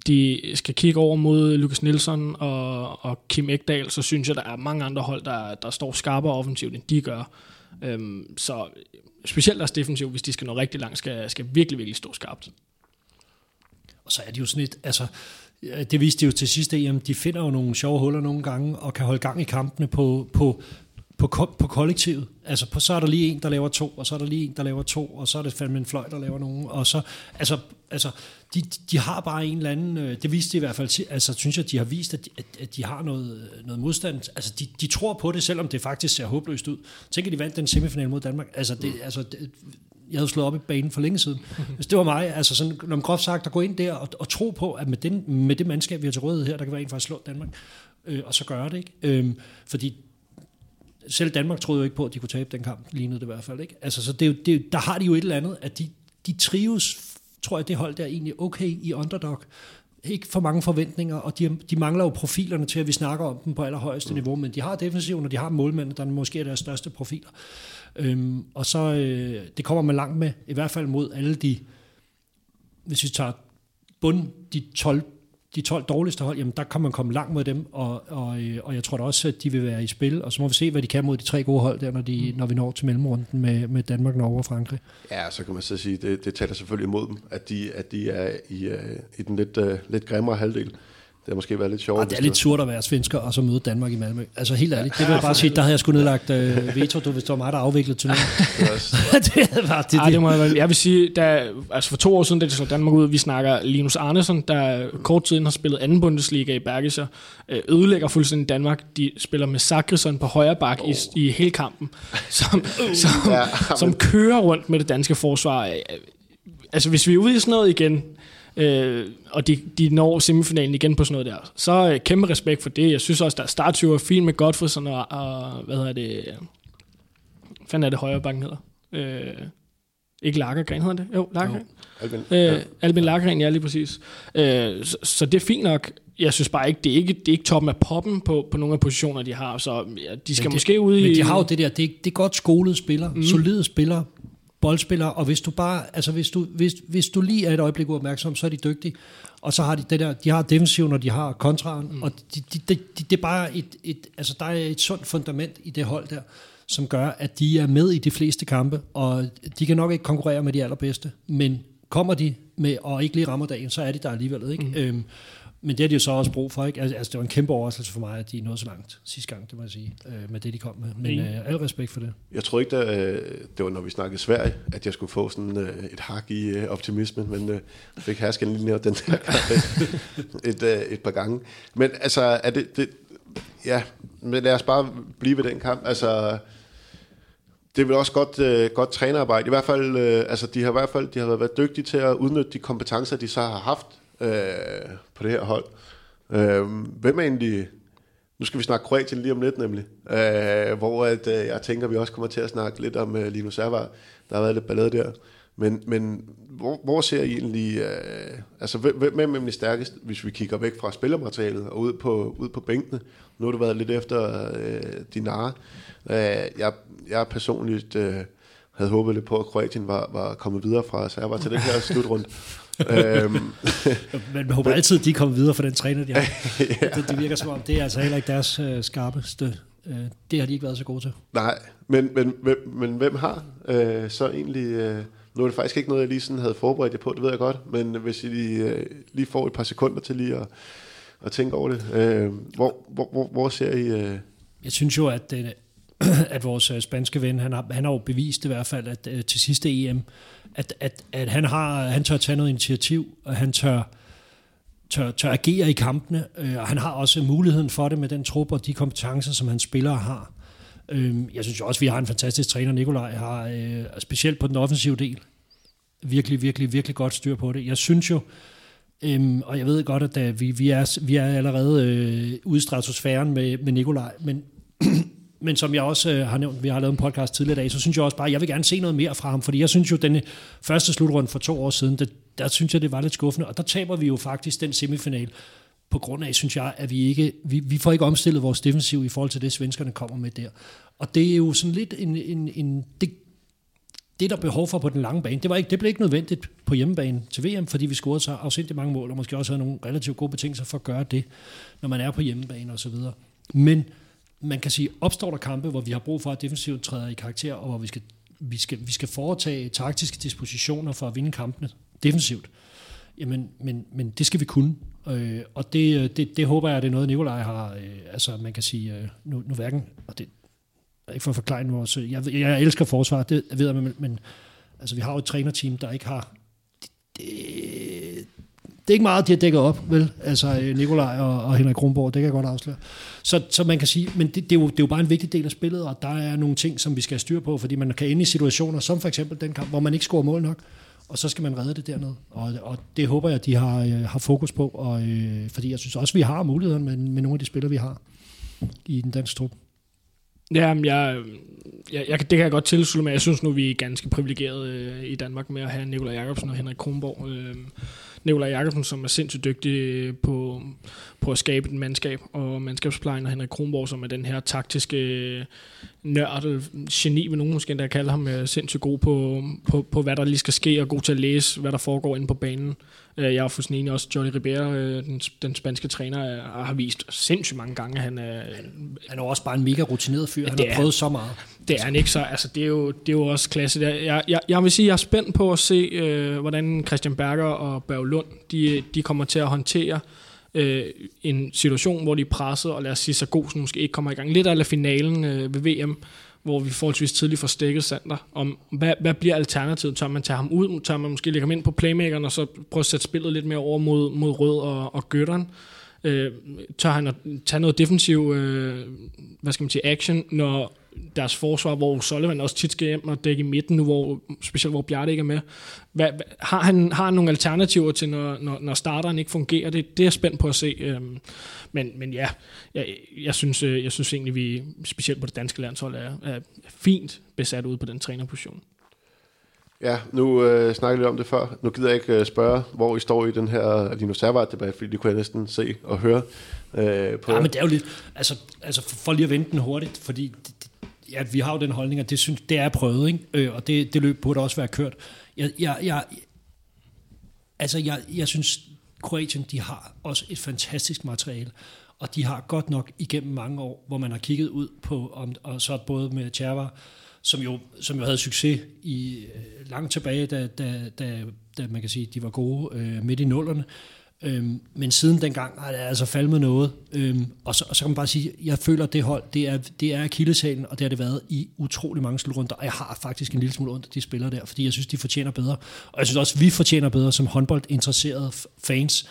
de skal kigge over mod Lukas Nielsen og, og Kim Ekdal, så synes jeg, der er mange andre hold, der, der står skarpere offensivt, end de gør. Øhm, så specielt deres defensiv, hvis de skal nå rigtig langt, skal, skal virkelig, virkelig stå skarpt. Og så er det jo sådan et, altså, det viste de jo til sidste EM, de finder jo nogle sjove huller nogle gange, og kan holde gang i kampene på, på, på, på kollektivet. Altså, på, så er der lige en, der laver to, og så er der lige en, der laver to, og så er det fandme en fløj, der laver nogen. Og så, altså, altså de, de har bare en eller anden, øh, det viste de i hvert fald, altså synes jeg, de har vist, at de, at de har noget, øh, noget modstand. Altså, de, de tror på det, selvom det faktisk ser håbløst ud. Tænk, at de vandt den semifinal mod Danmark. Altså, det, altså det, jeg havde slået op i banen for længe siden. Hvis [laughs] det var mig, altså sådan, når man groft sagt, at gå ind der og, og tro på, at med, den, med det mandskab, vi har til rådighed her, der kan være en for at slå Danmark, øh, og så gøre det, ikke? Øhm, fordi selv Danmark troede jo ikke på, at de kunne tabe den kamp, lignede det i hvert fald, ikke? Altså, så det, det, der har de jo et eller andet, at de, de trives, tror jeg, det hold der er egentlig okay i underdog, ikke for mange forventninger, og de, de mangler jo profilerne til, at vi snakker om dem på allerhøjeste mm. niveau, men de har defensiven, og de har målmændene, der måske er deres største profiler. Øhm, og så, øh, det kommer man langt med, i hvert fald mod alle de, hvis vi tager bund, de 12, de 12 dårligste hold, jamen der kan man komme langt mod dem, og, og, øh, og jeg tror da også, at de vil være i spil, og så må vi se, hvad de kan mod de tre gode hold der, når, de, mm. når vi når til mellemrunden med, med Danmark, Norge og Frankrig. Ja, så kan man så sige, det, det taler selvfølgelig imod dem, at de, at de er i, uh, i den lidt, uh, lidt grimmere halvdel. Det har måske været lidt sjovt. Og det er lidt surt at være svensker og så møde Danmark i Malmø. Altså helt ærligt, det vil jeg bare sige, der havde jeg sgu nedlagt øh, veto, du, hvis det var mig, der afviklede turneringen. det [laughs] været det, Ej, det må jeg, jeg vil sige, da, altså for to år siden, da det slog Danmark ud, vi snakker Linus Arnesen, der kort tiden har spillet anden Bundesliga i Bergischer, øh, ødelægger fuldstændig Danmark. De spiller med Sakrisson på højre bak oh. i, i hele kampen, [laughs] som, uh. som, ja, som kører rundt med det danske forsvar. Altså hvis vi er ude i sådan noget igen, øh, og de, de når semifinalen igen på sådan noget der. Så øh, kæmpe respekt for det. Jeg synes også, der er fint med Godfredsen og, og, hvad hedder det, hvad fanden er det højre bakken hedder? Øh, ikke Lagergren hedder det? Jo, Lagergren. Albin. Øh, ja. Albin Lagergren, ja, lige præcis. Øh, så, så det er fint nok. Jeg synes bare ikke, det er ikke, det er ikke toppen af poppen på, på nogle af positioner, de har. Så ja, de skal men det, måske ud i... Men de har jo det der, det, det er godt skolede spillere, mm. solide spillere, boldspillere, og hvis du bare, altså hvis du, hvis, hvis du lige er et øjeblik uopmærksom, så er de dygtige. Og så har de det der, de har defensiven, og de har kontraen, mm. og de, de, de, de, det er bare et, et, altså der er et sundt fundament i det hold der, som gør, at de er med i de fleste kampe, og de kan nok ikke konkurrere med de allerbedste, men kommer de med, og ikke lige rammer dagen, så er de der alligevel, ikke? Mm. Øhm, men det har de jo så også brug for. Ikke? Altså, altså, det var en kæmpe overraskelse for mig, at de nåede så langt sidste gang, det må jeg sige, øh, med det, de kom med. Men øh, al respekt for det. Jeg tror ikke, at øh, det var, når vi snakkede Sverige, at jeg skulle få sådan øh, et hak i øh, optimismen, men øh, jeg fik hersken lige ned den der et, øh, et par gange. Men altså, er det, det, ja, men lad os bare blive ved den kamp. Altså, det er vel også godt, øh, godt trænerarbejde. I hvert fald, øh, altså, de har i hvert fald de har været dygtige til at udnytte de kompetencer, de så har haft øh, på det her hold. Øh, hvem er egentlig... Nu skal vi snakke Kroatien lige om lidt nemlig, øh, hvor at, øh, jeg tænker, vi også kommer til at snakke lidt om øh, Linus Servar. Der har været lidt ballade der. Men, men hvor, hvor ser I egentlig... Øh, altså, hvem, hvem er nemlig stærkest, hvis vi kigger væk fra spillermaterialet og ud på, ud på bænkene? Nu har du været lidt efter øh, Dinara. Øh, jeg, jeg personligt... Øh, havde håbet lidt på, at Kroatien var, var kommet videre fra Servar til den her [laughs] slutrunde øhm. Men [laughs] man håber altid, at de kommer videre for den træner, de har. [laughs] ja. det, det virker som om, det er altså heller ikke deres øh, skarpeste. Øh, det har de ikke været så gode til. Nej, men, men, men, men hvem har øh, så egentlig... Øh, nu er det faktisk ikke noget, jeg lige sådan havde forberedt jer på, det ved jeg godt, men hvis I lige, øh, lige får et par sekunder til lige at, at tænke over det, øh, hvor, hvor, hvor, hvor ser I... Øh... Jeg synes jo, at, øh, [clears throat] at vores øh, spanske ven, han har, han har jo bevist i hvert fald, at øh, til sidste EM, at, at, at han, har, han tør tage noget initiativ, og han tør, tør, tør agere i kampene, øh, og han har også muligheden for det med den trup og de kompetencer, som hans spillere har. Øh, jeg synes jo også, at vi har en fantastisk træner, Nikolaj, har øh, specielt på den offensive del, virkelig, virkelig, virkelig godt styr på det. Jeg synes jo, Øhm, og jeg ved godt, at da vi, vi, er, vi er allerede øh, ude i stratosfæren med, med Nikolaj, men [clears throat] men som jeg også øh, har nævnt, vi har lavet en podcast tidligere i dag, så synes jeg også bare, at jeg vil gerne se noget mere fra ham, fordi jeg synes jo, den første slutrunde for to år siden, det, der synes jeg, det var lidt skuffende, og der taber vi jo faktisk den semifinal, på grund af, synes jeg, at vi ikke, vi, vi får ikke omstillet vores defensiv i forhold til det, svenskerne kommer med der. Og det er jo sådan lidt en, en, en det, det der behov for på den lange bane, det, var ikke, det blev ikke nødvendigt på hjemmebane til VM, fordi vi scorede så afsindigt mange mål, og måske også havde nogle relativt gode betingelser for at gøre det, når man er på hjemmebane og så videre. Men man kan sige, opstår der kampe, hvor vi har brug for, at defensivt træder i karakter, og hvor vi skal, vi skal, vi skal foretage taktiske dispositioner for at vinde kampene defensivt, jamen, men, men det skal vi kunne. Øh, og det, øh, det, det håber jeg, det er noget, Nikolaj har, øh, altså man kan sige, øh, nu, nu hverken, og det er ikke for at forklare vores, jeg, jeg elsker forsvar, det ved jeg, men, men altså vi har jo et trænerteam, der ikke har, det, det, er ikke meget, de har dækket op, vel? Altså øh, Nikolaj og, og Henrik Kronborg, det kan jeg godt afsløre. Så, så man kan sige, men det, det, er jo, det er jo bare en vigtig del af spillet, og der er nogle ting, som vi skal have styr på, fordi man kan ende i situationer, som for eksempel den kamp, hvor man ikke scorer mål nok, og så skal man redde det dernede. Og, og det håber jeg, de har, øh, har fokus på, og, øh, fordi jeg synes også, vi har muligheden med, med nogle af de spillere, vi har i den danske trup. Ja, jeg, jeg, jeg, det kan jeg godt tilslutte, men jeg synes nu, vi er ganske privilegerede øh, i Danmark med at have Nikolaj Jacobsen og Henrik Kronborg. Øh, Nikolaj Jakobsen, som er sindssygt dygtig øh, på, på at skabe et mandskab, og mandskabsplejen, og Henrik Kronborg, som er den her taktiske øh, nørd, øh, geni, vil nogen måske endda kalde ham, er sindssygt god på, på, på, hvad der lige skal ske, og god til at læse, hvad der foregår inde på banen. Øh, jeg er fuldstændig enig også, Johnny Ribera, øh, den, den spanske træner, har vist sindssygt mange gange, han er... Han er også bare en mega rutineret fyr, han har prøvet så meget. Det er han ikke så, altså det er jo, det er jo også klasse. Jeg, jeg, jeg vil sige, jeg er spændt på at se, øh, hvordan Christian Berger og Børge Lund, de, de kommer til at håndtere øh, en situation, hvor de er presset, og lad os sige, Sargosen måske ikke kommer i gang. Lidt af finalen øh, ved VM, hvor vi forholdsvis tidligt får stikket Sander. Om, hvad, hvad bliver alternativet? Tør man tage ham ud? Tør man måske lægge ham ind på playmakeren, og så prøve at sætte spillet lidt mere over mod, mod Rød og, og Gøtteren? Øh, tør han at tage noget defensiv øh, hvad skal man sige, action, når deres forsvar, hvor Sullivan også tit skal hjem og dække i midten nu, hvor, specielt hvor Bjarne ikke er med. Hvad, har, han, har han nogle alternativer til, når, når, når starteren ikke fungerer? Det, det er jeg spændt på at se. Øhm, men, men ja, jeg, jeg, synes, øh, jeg synes egentlig, vi specielt på det danske landshold er, er fint besat ude på den trænerposition. Ja, nu øh, snakkede lidt om det før. Nu gider jeg ikke øh, spørge, hvor I står i den her Lino Servat-debat, fordi det kunne jeg næsten se og høre øh, på. Ja, men det er jo lidt, altså, altså for lige at vente den hurtigt, fordi det, ja, vi har jo den holdning, at det, synes, det er prøvet, ikke? Øh, og det, det løb burde også være kørt. Jeg, jeg, jeg, altså, jeg, jeg synes, Kroatien, de har også et fantastisk materiale, og de har godt nok igennem mange år, hvor man har kigget ud på, om, og så både med Tjerva, som jo, som jo havde succes i øh, langt tilbage, da, da, da, da man kan sige, de var gode øh, midt i nullerne, Øhm, men siden dengang har det altså faldet noget. Øhm, og, så, og så kan man bare sige, jeg føler, at det hold, det er, det er akilleshælen, og det har det været i utrolig mange slutrunder. Og jeg har faktisk en lille smule ondt, at de spillere der, fordi jeg synes, de fortjener bedre. Og jeg synes også, vi fortjener bedre som håndboldinteresserede fans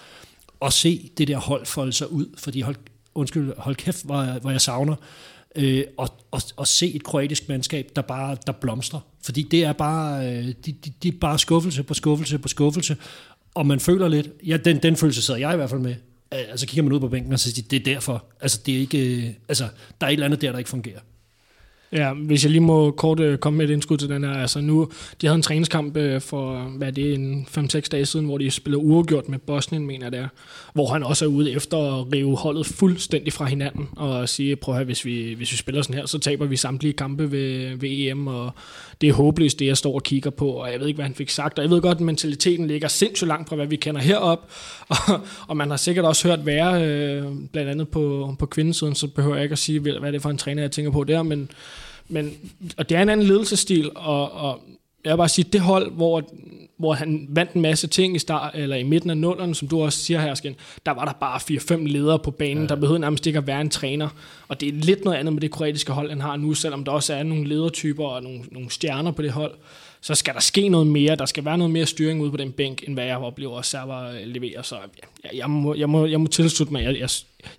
at se det der hold folde sig ud. Fordi hold, undskyld, hold kæft, hvor, hvor jeg savner øh, og, og, og se et kroatisk mandskab, der bare der blomstrer. Fordi det er bare, øh, de, de, de er bare skuffelse på skuffelse på skuffelse, og man føler lidt, ja, den, den følelse sidder jeg i hvert fald med, altså kigger man ud på bænken og siger, det er derfor. Altså, det er ikke, øh, altså, der er et eller andet der, der ikke fungerer. Ja, hvis jeg lige må kort øh, komme med et indskud til den her. Altså nu, de havde en træningskamp øh, for, hvad er det, en 5-6 dage siden, hvor de spillede uafgjort med Bosnien, mener jeg det er. Hvor han også er ude efter at rive holdet fuldstændig fra hinanden og sige, prøv at høre, hvis vi, hvis vi spiller sådan her, så taber vi samtlige kampe ved, ved EM, og det er håbløst, det jeg står og kigger på, og jeg ved ikke, hvad han fik sagt, og jeg ved godt, at mentaliteten ligger sindssygt langt fra, hvad vi kender herop, [laughs] og, og man har sikkert også hørt være, øh, blandt andet på, på kvindesiden, så behøver jeg ikke at sige, hvad det er for en træner, jeg tænker på der, men men, og det er en anden ledelsestil, og, og jeg vil bare sige, det hold, hvor, hvor han vandt en masse ting i start, eller i midten af nullerne, som du også siger her, Skin, der var der bare 4-5 ledere på banen, ja. der behøvede nærmest ikke at være en træner. Og det er lidt noget andet med det kroatiske hold, han har nu, selvom der også er nogle ledertyper og nogle, nogle stjerner på det hold så skal der ske noget mere. Der skal være noget mere styring ude på den bænk, end hvad jeg oplever, at server leverer. Så jeg, jeg, må, jeg, må, jeg må tilslutte mig. Jeg, jeg,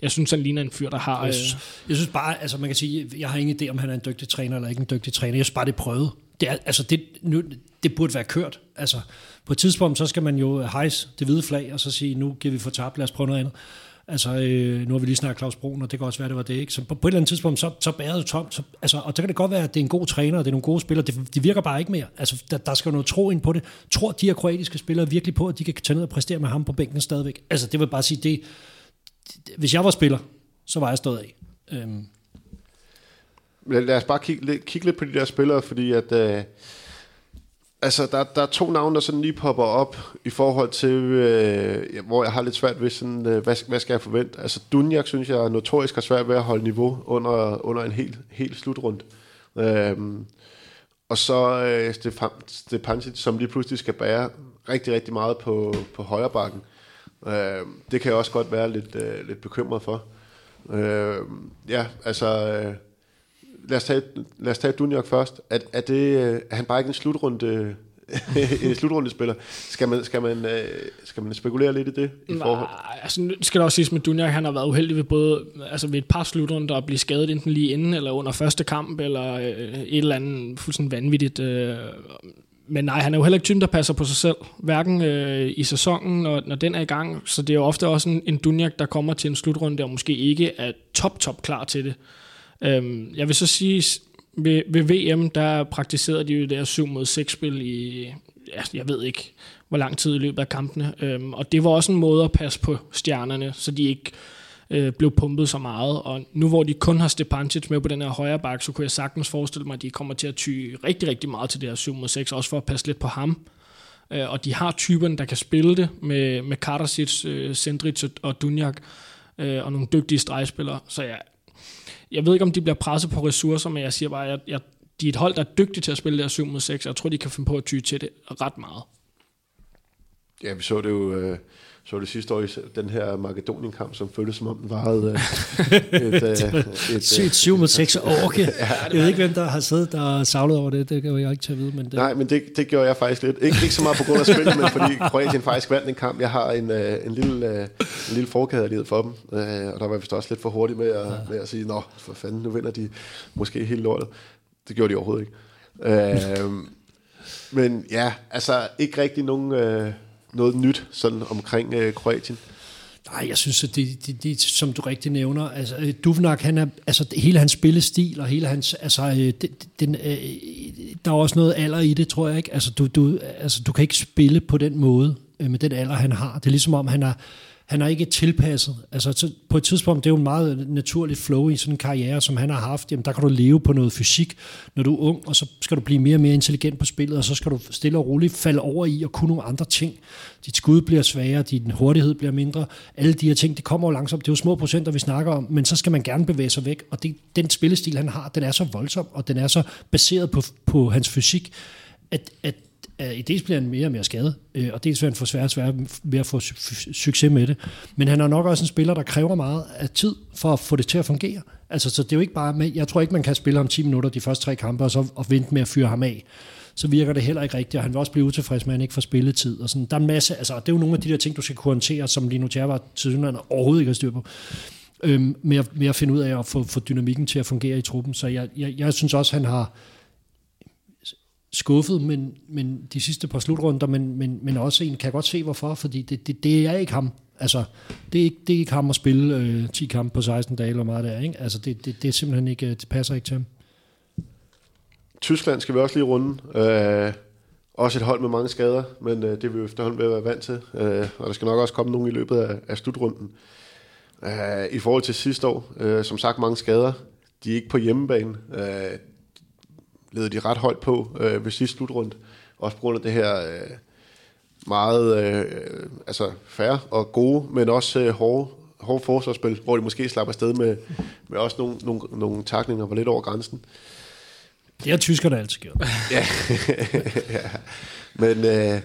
jeg synes, han ligner en fyr, der har... Jeg synes, øh, jeg synes bare, altså man kan sige, jeg har ingen idé, om han er en dygtig træner eller ikke en dygtig træner. Jeg synes bare, det prøvet. Det, er, altså det, nu, det burde være kørt. Altså, på et tidspunkt, så skal man jo hejse det hvide flag, og så sige, nu giver vi for tabt, lad os prøve noget andet. Altså, øh, nu har vi lige snakket Claus Broen, og det kan også være, det var det. Ikke? Så på, på et eller andet tidspunkt, så, så bærer det tomt. Så, altså, og så kan det godt være, at det er en god træner, og det er nogle gode spillere. Det, de virker bare ikke mere. Altså, der, der skal noget tro ind på det. Tror de her kroatiske spillere virkelig på, at de kan tage ned og præstere med ham på bænken stadigvæk? Altså, det vil bare sige, det, hvis jeg var spiller, så var jeg stået af. Øhm. Lad os bare kigge, kigge lidt på de der spillere, fordi at... Øh altså, der, der er to navne, der sådan lige popper op i forhold til, øh, hvor jeg har lidt svært ved sådan, øh, hvad, hvad skal jeg forvente? Altså, Dunjak synes jeg notorisk har svært ved at holde niveau under, under en helt, helt slutrund. Øh, og så øh, Stefan, Stepancic, som lige pludselig skal bære rigtig, rigtig meget på, på højre bakken. Øh, det kan jeg også godt være lidt, øh, lidt bekymret for. Øh, ja, altså... Øh, lad os tage, lad os tage Dunjok først. Er, er, det, øh, er han bare ikke en slutrunde [laughs] en slutrundespiller. Skal man, skal, man, øh, skal man spekulere lidt i det? I Nej, forhold? altså nu skal der også siges med Dunjak, han har været uheldig ved både altså ved et par slutrunder at blive skadet enten lige inden eller under første kamp, eller øh, et eller andet fuldstændig vanvittigt. Øh, men nej, han er jo heller ikke typen, der passer på sig selv, hverken øh, i sæsonen, når, når den er i gang. Så det er jo ofte også en, en Dunjak, der kommer til en slutrunde, og måske ikke er top, top klar til det. Øhm, jeg vil så sige, ved, ved VM, der praktiserede de jo det 7 mod 6 spil i, ja, jeg ved ikke, hvor lang tid i løbet af kampene. Øhm, og det var også en måde at passe på stjernerne, så de ikke øh, blev pumpet så meget. Og nu hvor de kun har Stepancic med på den her højre bak, så kunne jeg sagtens forestille mig, at de kommer til at ty rigtig, rigtig meget til det her 7 mod 6, også for at passe lidt på ham. Øh, og de har typen, der kan spille det med, med Karasic, øh, Sendric og Dunjak, øh, og nogle dygtige stregspillere. Så jeg jeg ved ikke, om de bliver presset på ressourcer, men jeg siger bare, at jeg, de er et hold, der er dygtige til at spille der 7 mod 6, og jeg tror, de kan finde på at ty til det ret meget. Ja, vi så det jo øh, så det sidste år i den her Makedonien-kamp, som føltes som om den varede øh, [laughs] et, øh, et, Sygt 7 mod 6 orke. [laughs] ja, jeg ved ikke, hvem der har siddet der og savlet over det. Det kan jeg ikke til at vide. Men det... Nej, men det, det gjorde jeg faktisk lidt. Ikke, ikke så meget på grund af spillet, men fordi Kroatien faktisk vandt en kamp. Jeg har en, øh, en lille, øh, en lille forkæderlighed for dem, øh, og der var jeg vist også lidt for hurtig med at, ja. med at sige, nå, for fanden, nu vinder de måske helt lortet. Det gjorde de overhovedet ikke. Øh, men ja, altså ikke rigtig nogen... Øh, noget nyt sådan omkring øh, Kroatien? Nej, jeg synes, at det, det, det, som du rigtig nævner, altså øh, Duvnak, han er, altså hele hans spillestil og hele hans, altså øh, den, øh, der er også noget alder i det, tror jeg ikke. Altså du, du, altså, du kan ikke spille på den måde øh, med den alder, han har. Det er ligesom om, han er, han er ikke tilpasset. Altså på et tidspunkt, det er jo en meget naturligt flow i sådan en karriere, som han har haft. Jamen, der kan du leve på noget fysik, når du er ung, og så skal du blive mere og mere intelligent på spillet, og så skal du stille og roligt falde over i og kunne nogle andre ting. Dit skud bliver svagere, din hurtighed bliver mindre. Alle de her ting, det kommer jo langsomt. Det er jo små procenter, vi snakker om, men så skal man gerne bevæge sig væk. Og det, den spillestil, han har, den er så voldsom, og den er så baseret på, på hans fysik, at, at i dels bliver han mere og mere skadet, øh, og dels vil han få svært svært ved at få succes med det. Men han er nok også en spiller, der kræver meget af tid for at få det til at fungere. Altså, så det er jo ikke bare med, jeg tror ikke, man kan spille ham 10 minutter de første tre kampe, og så og vente med at fyre ham af. Så virker det heller ikke rigtigt, og han vil også blive utilfreds med, at han ikke får spilletid. Og sådan. Der er en masse, altså, det er jo nogle af de der ting, du skal kunne håndtere, som Lino Tjerva til overhovedet ikke har styr på. Øhm, med, at, med at finde ud af at få, få dynamikken til at fungere i truppen. Så jeg, jeg, jeg synes også, han har, skuffet, men, men de sidste par slutrunder, men, men, men også en kan jeg godt se hvorfor, fordi det, det, det er ikke ham. Altså, det er ikke, det er ikke ham at spille øh, 10 kampe på 16 dage eller meget der, ikke? Altså, det, det, det er simpelthen ikke, øh, det passer ikke til ham. Tyskland skal vi også lige runde. Øh, også et hold med mange skader, men øh, det er vi efterhånden ved at være vant til. Øh, og der skal nok også komme nogen i løbet af, af slutrunden. Øh, I forhold til sidste år, øh, som sagt mange skader. De er ikke på hjemmebane. Øh, leder de ret højt på øh, ved sidste slutrunde. Også på grund af det her øh, meget øh, altså færre og gode, men også øh, hårde, hårde forsvarsspil, hvor de måske slapper afsted med, med også nogle, nogle, nogle takninger, var lidt over grænsen. Det har tyskerne altid gjort. [laughs] ja. ja. Men øh,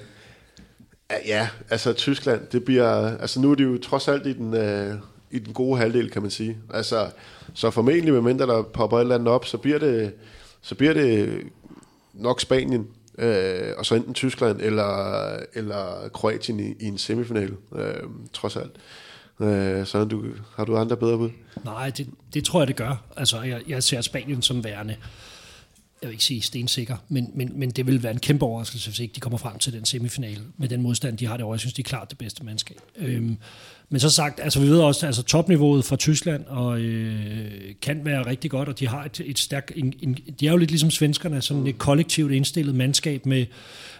ja, altså Tyskland, det bliver, altså nu er de jo trods alt i den, øh, i den gode halvdel, kan man sige. Altså, så formentlig, med mindre der popper et eller andet op, så bliver det, så bliver det nok Spanien, øh, og så enten Tyskland eller, eller Kroatien i, i en semifinal, øh, trods alt. Øh, så du, har du andre bedre bud? Nej, det, det tror jeg, det gør. Altså, jeg, jeg ser Spanien som værende jeg vil ikke sige stensikker, men, men, men det vil være en kæmpe overraskelse, hvis ikke de kommer frem til den semifinale med den modstand, de har derovre. Jeg synes, de er klart det bedste mandskab. Øhm, men så sagt, altså vi ved også, altså topniveauet fra Tyskland og, øh, kan være rigtig godt, og de har et, et stærkt, en, en, de er jo lidt ligesom svenskerne, sådan et kollektivt indstillet mandskab med,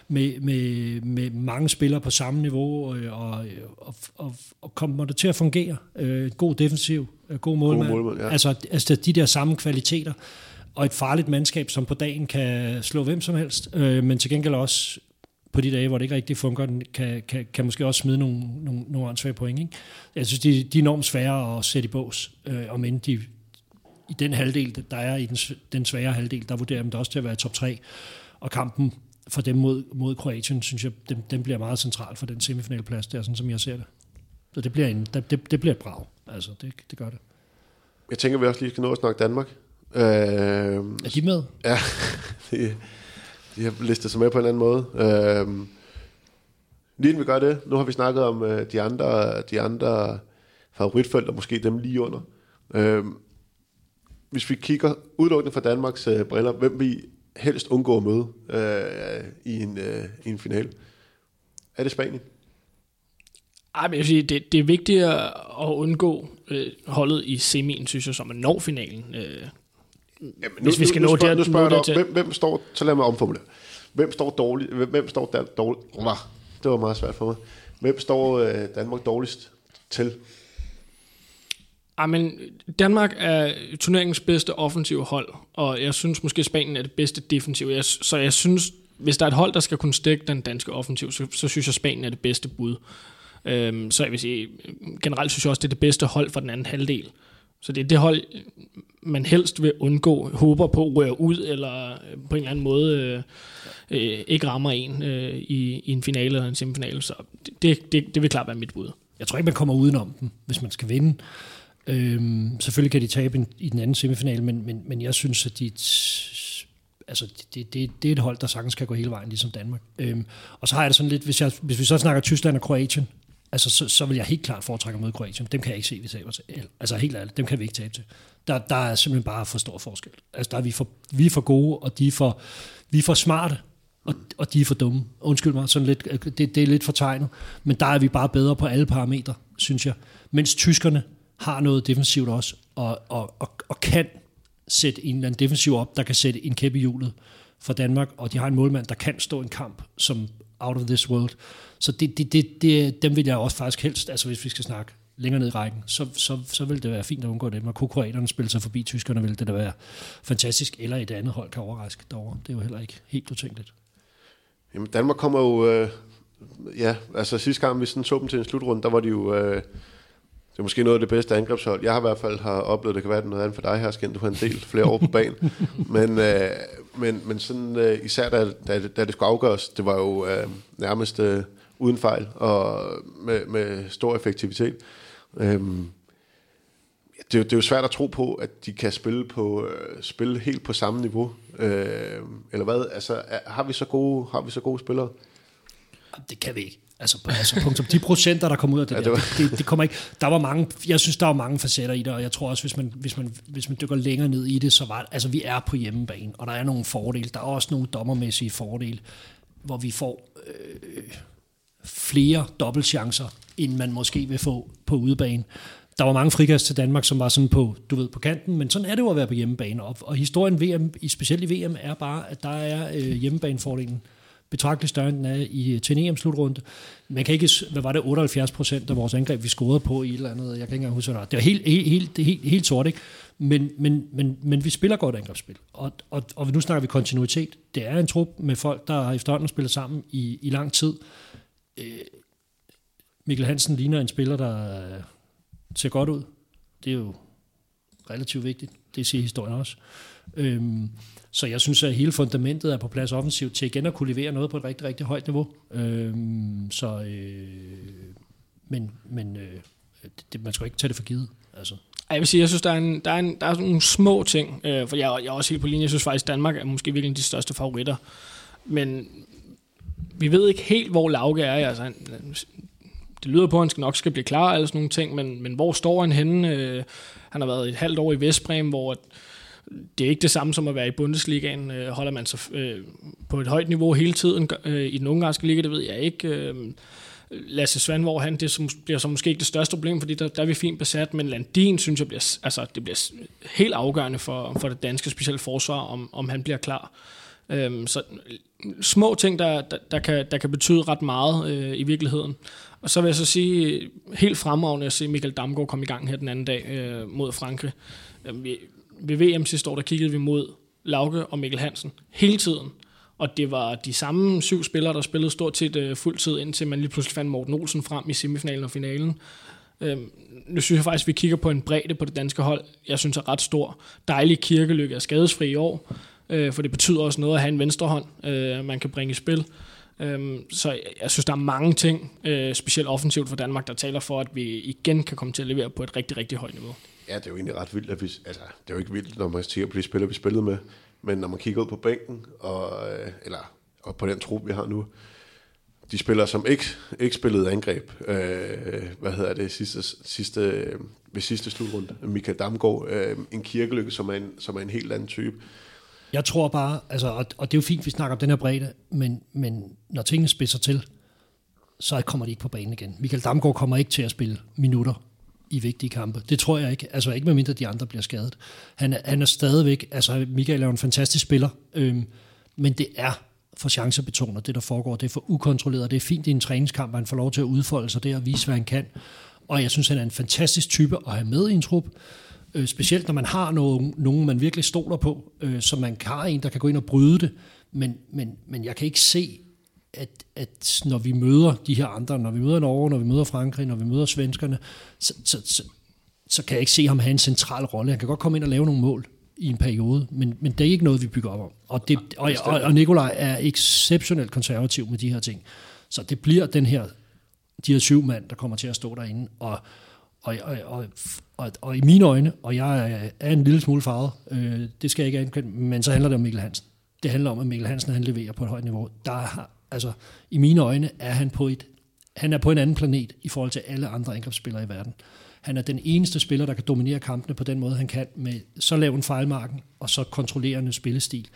med, med, med mange spillere på samme niveau, øh, og, og, og, og kommer det til at fungere. Øh, god defensiv, øh, god målmand. God målmand ja. altså, altså de der samme kvaliteter og et farligt mandskab, som på dagen kan slå hvem som helst, øh, men til gengæld også på de dage, hvor det ikke rigtig fungerer, kan, kan, kan måske også smide nogle, nogle, nogle ansvarlige point. Ikke? Jeg synes, de, de er enormt svære at sætte i bås, øh, om end de i den halvdel, der er i den, den svære halvdel, der vurderer dem også til at være top 3. Og kampen for dem mod, mod Kroatien, synes jeg, den, den bliver meget central for den semifinalplads, der, sådan som jeg ser det. Så det bliver, en, det, det bliver et brag. Altså, det, det gør det. Jeg tænker, vi også lige skal nå at snakke Danmark. Øh, er de med? Ja, [laughs] de, de har listet sig med på en anden måde. Øh, lige vi gør det, nu har vi snakket om øh, de andre, de andre favoritfelter, måske dem lige under. Øh, hvis vi kigger udelukkende fra Danmarks øh, briller, hvem vi helst undgå at møde øh, i, en, øh, i en final? Er det Spanien? Ej, men jeg vil sige, det, det er vigtigt at undgå øh, holdet i semien, synes jeg, som man når finalen. Øh, Jamen, nu, hvis vi skal nu, nå, spørger, nu spørger jeg dig, hvem, hvem står, så lad mig omformulere. Hvem står dårligt, hvem, hvem står der, dårligt, det var meget svært for mig. Hvem står øh, Danmark dårligst til? men Danmark er turneringens bedste offensive hold, og jeg synes måske Spanien er det bedste defensive. Jeg, så jeg synes, hvis der er et hold, der skal kunne stikke den danske offensiv, så, så synes jeg, Spanien er det bedste bud. Øhm, så jeg vil sige, generelt synes jeg også, det er det bedste hold for den anden halvdel. Så det er det hold, man helst vil undgå, håber på rører ud, eller øh, på en eller anden måde øh, øh, ikke rammer en øh, i, i en finale eller en semifinale. Så det, det, det vil klart være mit bud. Jeg tror ikke, man kommer udenom dem, hvis man skal vinde. Øhm, selvfølgelig kan de tabe i den anden semifinal, men, men, men jeg synes, at de, altså, det, det, det er et hold, der sagtens kan gå hele vejen, ligesom Danmark. Øhm, og så har jeg det sådan lidt, hvis, jeg, hvis vi så snakker Tyskland og Kroatien, altså, så, så vil jeg helt klart foretrække mod Kroatien. Dem kan jeg ikke se, vi taber til. Altså helt ærligt, dem kan vi ikke tabe til. Der, der er simpelthen bare for stor forskel. Altså der er vi, for, vi er for gode, og de er for, vi er for smarte, og, og de er for dumme. Undskyld mig, sådan lidt, øh, det, det er lidt for tegnet. Men der er vi bare bedre på alle parametre, synes jeg. Mens tyskerne har noget defensivt også, og, og, og, og kan sætte en eller anden defensiv op, der kan sætte en kæppe i hjulet for Danmark, og de har en målmand, der kan stå en kamp som out of this world. Så det, det, det, det, dem vil jeg også faktisk helst, altså hvis vi skal snakke længere ned i rækken, så, så, så vil det være fint at undgå dem. Og kunne kroaterne spille sig forbi tyskerne, ville det da være fantastisk. Eller et andet hold kan overraske derovre. Det er jo heller ikke helt utænkeligt. Jamen, Danmark kommer jo... Øh, ja, altså sidste gang vi sådan så dem til en slutrunde, der var de jo... Øh, er måske noget af det bedste angrebshold. Jeg har i hvert fald har oplevet, det kan være noget andet for dig her, Skin. Du har en del flere år på [laughs] banen. men, øh, men, men sådan, øh, især da, da, da det skulle afgøres, det var jo øh, nærmest øh, uden fejl og med, med stor effektivitet. Øhm, det, er jo, det er jo svært at tro på, at de kan spille på øh, spille helt på samme niveau. Øh, eller hvad? Altså, er, har vi så gode har vi så gode spillere? Det kan vi ikke. Altså, altså punktum. De procenter, der kommer ud af det, ja, det, var... det, det, kommer ikke. Der var mange, jeg synes, der var mange facetter i det, og jeg tror også, hvis man, hvis man, hvis man dykker længere ned i det, så var altså, vi er på hjemmebane, og der er nogle fordele. Der er også nogle dommermæssige fordele, hvor vi får øh, flere dobbeltchancer, end man måske vil få på udebane. Der var mange frikast til Danmark, som var sådan på, du ved, på kanten, men sådan er det jo at være på hjemmebane. Og, og historien VM, specielt i VM, er bare, at der er øh, hjemmebanefordelen betragteligt større, end den er i, øh, til en EM-slutrunde. Man kan ikke, hvad var det, 78 procent af vores angreb, vi scorede på i et eller andet, jeg kan ikke engang huske, hvad det var. helt, helt, helt, helt, helt sort, ikke? Men, men, men, men vi spiller godt angrebsspil, og, og, og nu snakker vi kontinuitet. Det er en trup med folk, der har efterhånden spillet sammen i, i lang tid, øh, Mikkel Hansen ligner en spiller, der øh, ser godt ud. Det er jo relativt vigtigt. Det siger historien også. Øhm, så jeg synes, at hele fundamentet er på plads offensivt til igen at kunne levere noget på et rigtig, rigtig højt niveau. Øh, så, øh, men men øh, det, man skal ikke tage det for givet. Altså. Jeg vil sige, jeg synes, der er, en, der er, en, der er nogle små ting, øh, for jeg, jeg er også helt på linje. Jeg synes faktisk, Danmark er måske virkelig de største favoritter. Men vi ved ikke helt, hvor Lauke er. Altså, han, det lyder på, at han skal nok skal blive klar, eller sådan nogle ting, men, men hvor står han henne? Øh, han har været et halvt år i Vestbrem, hvor det er ikke det samme som at være i Bundesligaen. Øh, holder man sig øh, på et højt niveau hele tiden øh, i den ungarske liga, det ved jeg ikke. Øh, Lasse Svandvor, han, det som, bliver så måske ikke det største problem, fordi der, der er vi fint besat, men Landin synes jeg bliver, altså, det bliver helt afgørende for, for det danske specielle forsvar, om, om han bliver klar. Øhm, så små ting, der, der, der, kan, der kan betyde ret meget øh, i virkeligheden. Og så vil jeg så sige, helt fremragende at se Michael Damgaard komme i gang her den anden dag øh, mod Frankrig. Øh, vi, ved VM sidste år, der kiggede vi mod Lauke og Mikkel Hansen hele tiden. Og det var de samme syv spillere, der spillede stort set øh, fuld tid, indtil man lige pludselig fandt Morten Olsen frem i semifinalen og finalen. Øhm, nu synes jeg faktisk, at vi kigger på en bredde på det danske hold. Jeg synes er ret stor. Dejlig kirkelykke er skadesfri i år øh, for det betyder også noget at have en venstre hånd, øh, man kan bringe i spil. Øhm, så jeg, jeg synes, der er mange ting, øh, specielt offensivt for Danmark, der taler for, at vi igen kan komme til at levere på et rigtig, rigtig højt niveau. Ja, det er jo egentlig ret vildt, at vi, altså, det er jo ikke vildt, når man siger på de spillere, vi spillede med, men når man kigger ud på bænken, og, øh, eller og på den trup, vi har nu, de spillere, som ikke, ikke spillede angreb, øh, hvad hedder det, sidste, sidste, øh, ved sidste slutrunde, Michael Damgaard, øh, en kirkelykke, som er en, som er en helt anden type, jeg tror bare, altså, og, og det er jo fint, vi snakker om den her bredde, men, men når tingene spidser til, så kommer de ikke på banen igen. Michael Damgaard kommer ikke til at spille minutter i vigtige kampe. Det tror jeg ikke. Altså ikke medmindre de andre bliver skadet. Han er, han er stadigvæk, altså Michael er jo en fantastisk spiller, øhm, men det er for chancebetonet, det der foregår. Det er for ukontrolleret. Det er fint i en træningskamp, at han får lov til at udfolde sig der og vise, hvad han kan. Og jeg synes, han er en fantastisk type at have med i en trup. Øh, specielt når man har nogen, nogen, man virkelig stoler på, øh, så man har en, der kan gå ind og bryde det. Men, men, men jeg kan ikke se, at, at når vi møder de her andre, når vi møder Norge, når vi møder Frankrig, når vi møder svenskerne, så, så, så, så kan jeg ikke se ham have en central rolle. Han kan godt komme ind og lave nogle mål i en periode, men, men det er ikke noget, vi bygger op om. Og, det, og, og, og Nikolaj er exceptionelt konservativ med de her ting. Så det bliver den her, de her syv mand, der kommer til at stå derinde, og, og, og, og, og, og i mine øjne, og jeg er en lille smule farvet, øh, det skal jeg ikke ankende, men så handler det om Mikkel Hansen. Det handler om, at Mikkel Hansen han leverer på et højt niveau. Der er, altså, I mine øjne er han på et han er på en anden planet i forhold til alle andre angrebsspillere i verden. Han er den eneste spiller, der kan dominere kampene på den måde, han kan, med så lav en fejlmarken og så kontrollerende spillestil.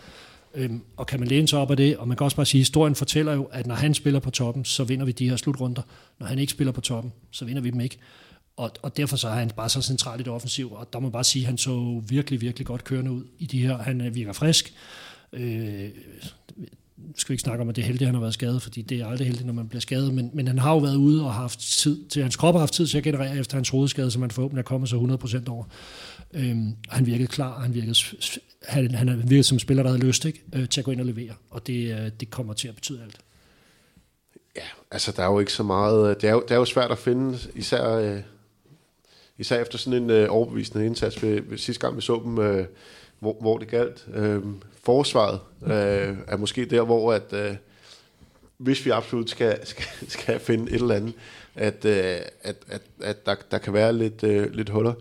Øhm, og kan man læne sig op af det, og man kan også bare sige, at historien fortæller jo, at når han spiller på toppen, så vinder vi de her slutrunder. Når han ikke spiller på toppen, så vinder vi dem ikke. Og, og derfor så er han bare så central i det offensiv, og der må man bare sige, at han så virkelig, virkelig godt kørende ud i de her. Han øh, virker frisk. Øh, skal vi ikke snakke om, at det er heldigt, at han har været skadet, fordi det er aldrig heldigt, når man bliver skadet, men, men han har jo været ude og haft tid til, hans krop har haft tid til at generere efter hans hovedskade, som han forhåbentlig er kommet så 100% over. Øhm, han virkede klar, han virkede, han, han virkede som spiller, der havde lyst ikke, øh, til at gå ind og levere, og det, øh, det kommer til at betyde alt. Ja, altså der er jo ikke så meget, øh, det er jo, det er jo svært at finde, især, øh, især efter sådan en øh, overbevisende indsats ved, ved sidste gang vi så dem, øh, hvor, hvor det galt. Øh, forsvaret øh, er måske der, hvor at, øh, hvis vi absolut skal, skal, skal finde et eller andet, at, øh, at, at, at der, der kan være lidt, øh, lidt huller.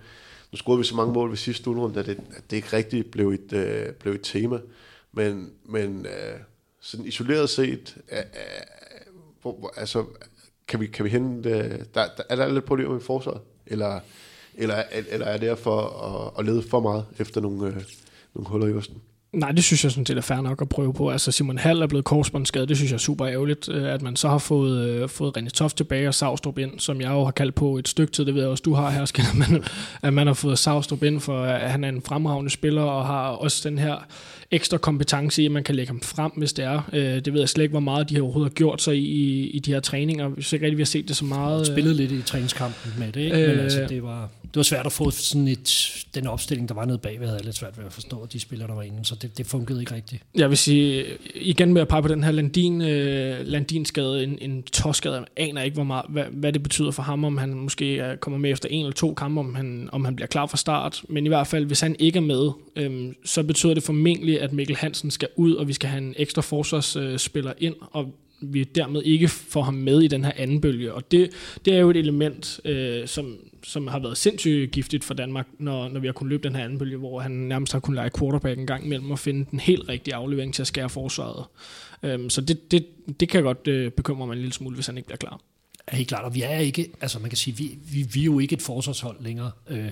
Nu scorede vi så mange mål ved sidste slutrunde, at det, at det ikke rigtig blev et, øh, blev et tema. Men, men øh, sådan isoleret set, øh, øh, hvor, altså, kan vi, kan vi hente... Øh, der, der, er der lidt problemer med forsvaret? Eller, eller, eller er det for at, at lede for meget efter nogle, øh, nogle huller i osten? Nej, det synes jeg sådan set er fair nok at prøve på. Altså Simon Hall er blevet korsbåndsskadet, det synes jeg er super ærgerligt, øh, at man så har fået, øh, fået René Toft tilbage og Savstrup ind, som jeg jo har kaldt på et stykke tid, det ved jeg også, du har her, Skinner, [laughs] men at man har fået Savstrup ind, for at han er en fremragende spiller og har også den her ekstra kompetence i, at man kan lægge ham frem, hvis det er. Øh, det ved jeg slet ikke, hvor meget de har overhovedet har gjort sig i, i de her træninger. Jeg synes ikke rigtig, vi har set det så meget. Han spillede lidt i træningskampen med det, ikke? men altså, det var, det var svært at få sådan et, den opstilling, der var nede bagved, havde lidt svært ved at forstå, de spillere, der var inde, så det, det fungerede ikke rigtigt. Jeg vil sige, igen med at pege på den her Landin, øh, Landin-skade, en, en tosskade, jeg aner ikke, hvor meget, hvad, hvad, det betyder for ham, om han måske kommer med efter en eller to kampe, om han, om han bliver klar fra start, men i hvert fald, hvis han ikke er med, øh, så betyder det formentlig, at Mikkel Hansen skal ud, og vi skal have en ekstra forsvarsspiller ind, og vi dermed ikke får ham med i den her anden bølge. Og det, det er jo et element, øh, som, som har været sindssygt giftigt for Danmark, når, når vi har kunnet løbe den her anden bølge, hvor han nærmest har kunnet lege quarterback en gang imellem og finde den helt rigtige aflevering til at skære forsvaret. Øhm, så det, det, det kan godt øh, bekymre mig en lille smule, hvis han ikke bliver klar. Er helt klart, og vi er ikke, altså man kan sige, vi, vi, vi er jo ikke et forsvarshold længere. Øh,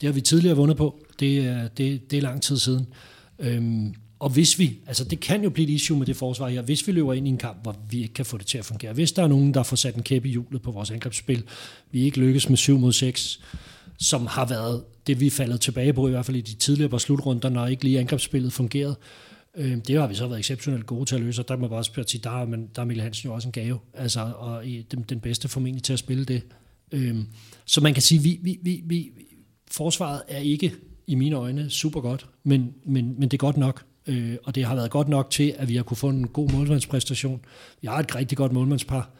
det har vi tidligere vundet på, det øh, det, det er lang tid siden. Øhm, og hvis vi, altså det kan jo blive et issue med det forsvar her, hvis vi løber ind i en kamp, hvor vi ikke kan få det til at fungere. Hvis der er nogen, der får sat en kæppe i hjulet på vores angrebsspil, vi ikke lykkes med 7 mod 6, som har været det, vi er faldet tilbage på, i hvert fald i de tidligere par slutrunder, når ikke lige angrebsspillet fungerede. Øh, det har vi så været exceptionelt gode til at løse, og der må bare også sige, der men der er Mikkel Hansen jo også en gave, altså, og den, den bedste formentlig til at spille det. Øh, så man kan sige, vi, vi, vi, vi, forsvaret er ikke i mine øjne super godt, men, men, men det er godt nok øh, og det har været godt nok til, at vi har kunne få en god målmandspræstation. Vi har et rigtig godt målmandspar